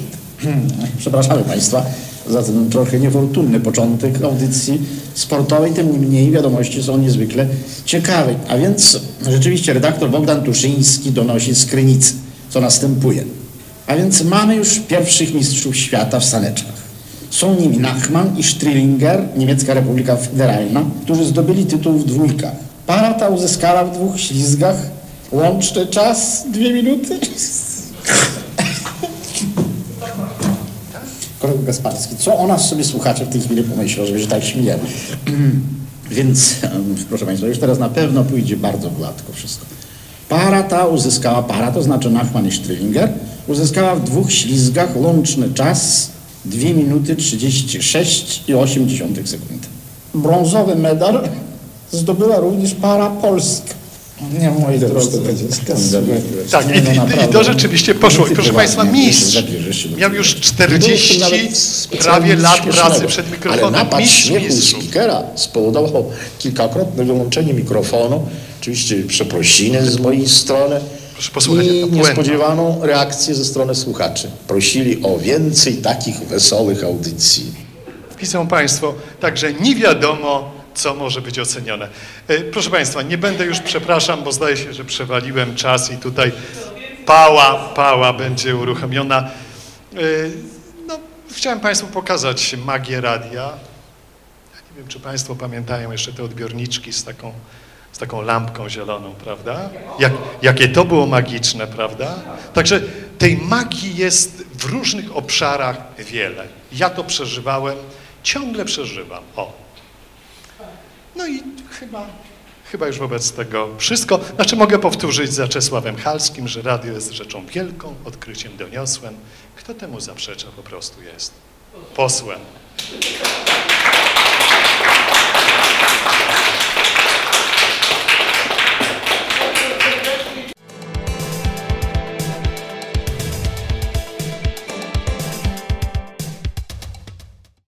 Przepraszamy Państwa za ten trochę niefortunny początek audycji sportowej, tym niemniej wiadomości są niezwykle ciekawe. A więc rzeczywiście redaktor Bogdan Tuszyński donosi z Krynicy, co następuje. A więc mamy już pierwszych mistrzów świata w saneczkach. Są nimi Nachman i Strillinger, Niemiecka Republika Federalna, którzy zdobyli tytuł w dwójkach. Para ta uzyskała w dwóch ślizgach Łączny czas dwie minuty. Kolego Gasparski, co o nas sobie słuchacze w tej chwili pomyślą, żeby się tak śmieli? Więc, proszę Państwa, już teraz na pewno pójdzie bardzo gładko wszystko. Para ta uzyskała, para to znaczy Nachman i Strillinger, uzyskała w dwóch ślizgach łączny czas 2 minuty 36 i 8 dziesiątych sekundy. Brązowy medal zdobyła również para polska. Nie, moi drodzy, to będzie skandal. Tak, i, no i, i to rzeczywiście poszło. I proszę Państwa, mistrz miał już Nie 40 było w tym nawet specjalnie prawie lat pracy przed Ale mikrofonem. napad Mistrz śmiechu mistrzów. speakera spowodował kilkakrotne wyłączenie mikrofonu, oczywiście przeprosiny z mojej strony i niespodziewaną reakcję ze strony słuchaczy. Prosili o więcej takich wesołych audycji. Widzą Państwo, także nie wiadomo, co może być ocenione. E, Proszę Państwa, nie będę już, przepraszam, bo zdaje się, że przewaliłem czas i tutaj pała, pała będzie uruchomiona. E, No, chciałem Państwu pokazać magię radia. Ja nie wiem, czy Państwo pamiętają jeszcze te odbiorniczki z taką, z taką lampką zieloną, prawda? Jak, jakie to było magiczne, prawda? Także tej magii jest w różnych obszarach wiele. Ja to przeżywałem, ciągle przeżywam. O. No i chyba, chyba już wobec tego wszystko. Znaczy mogę powtórzyć za Czesławem Halskim, że radio jest rzeczą wielką, odkryciem doniosłem. Kto temu zaprzecza po prostu jest posłem.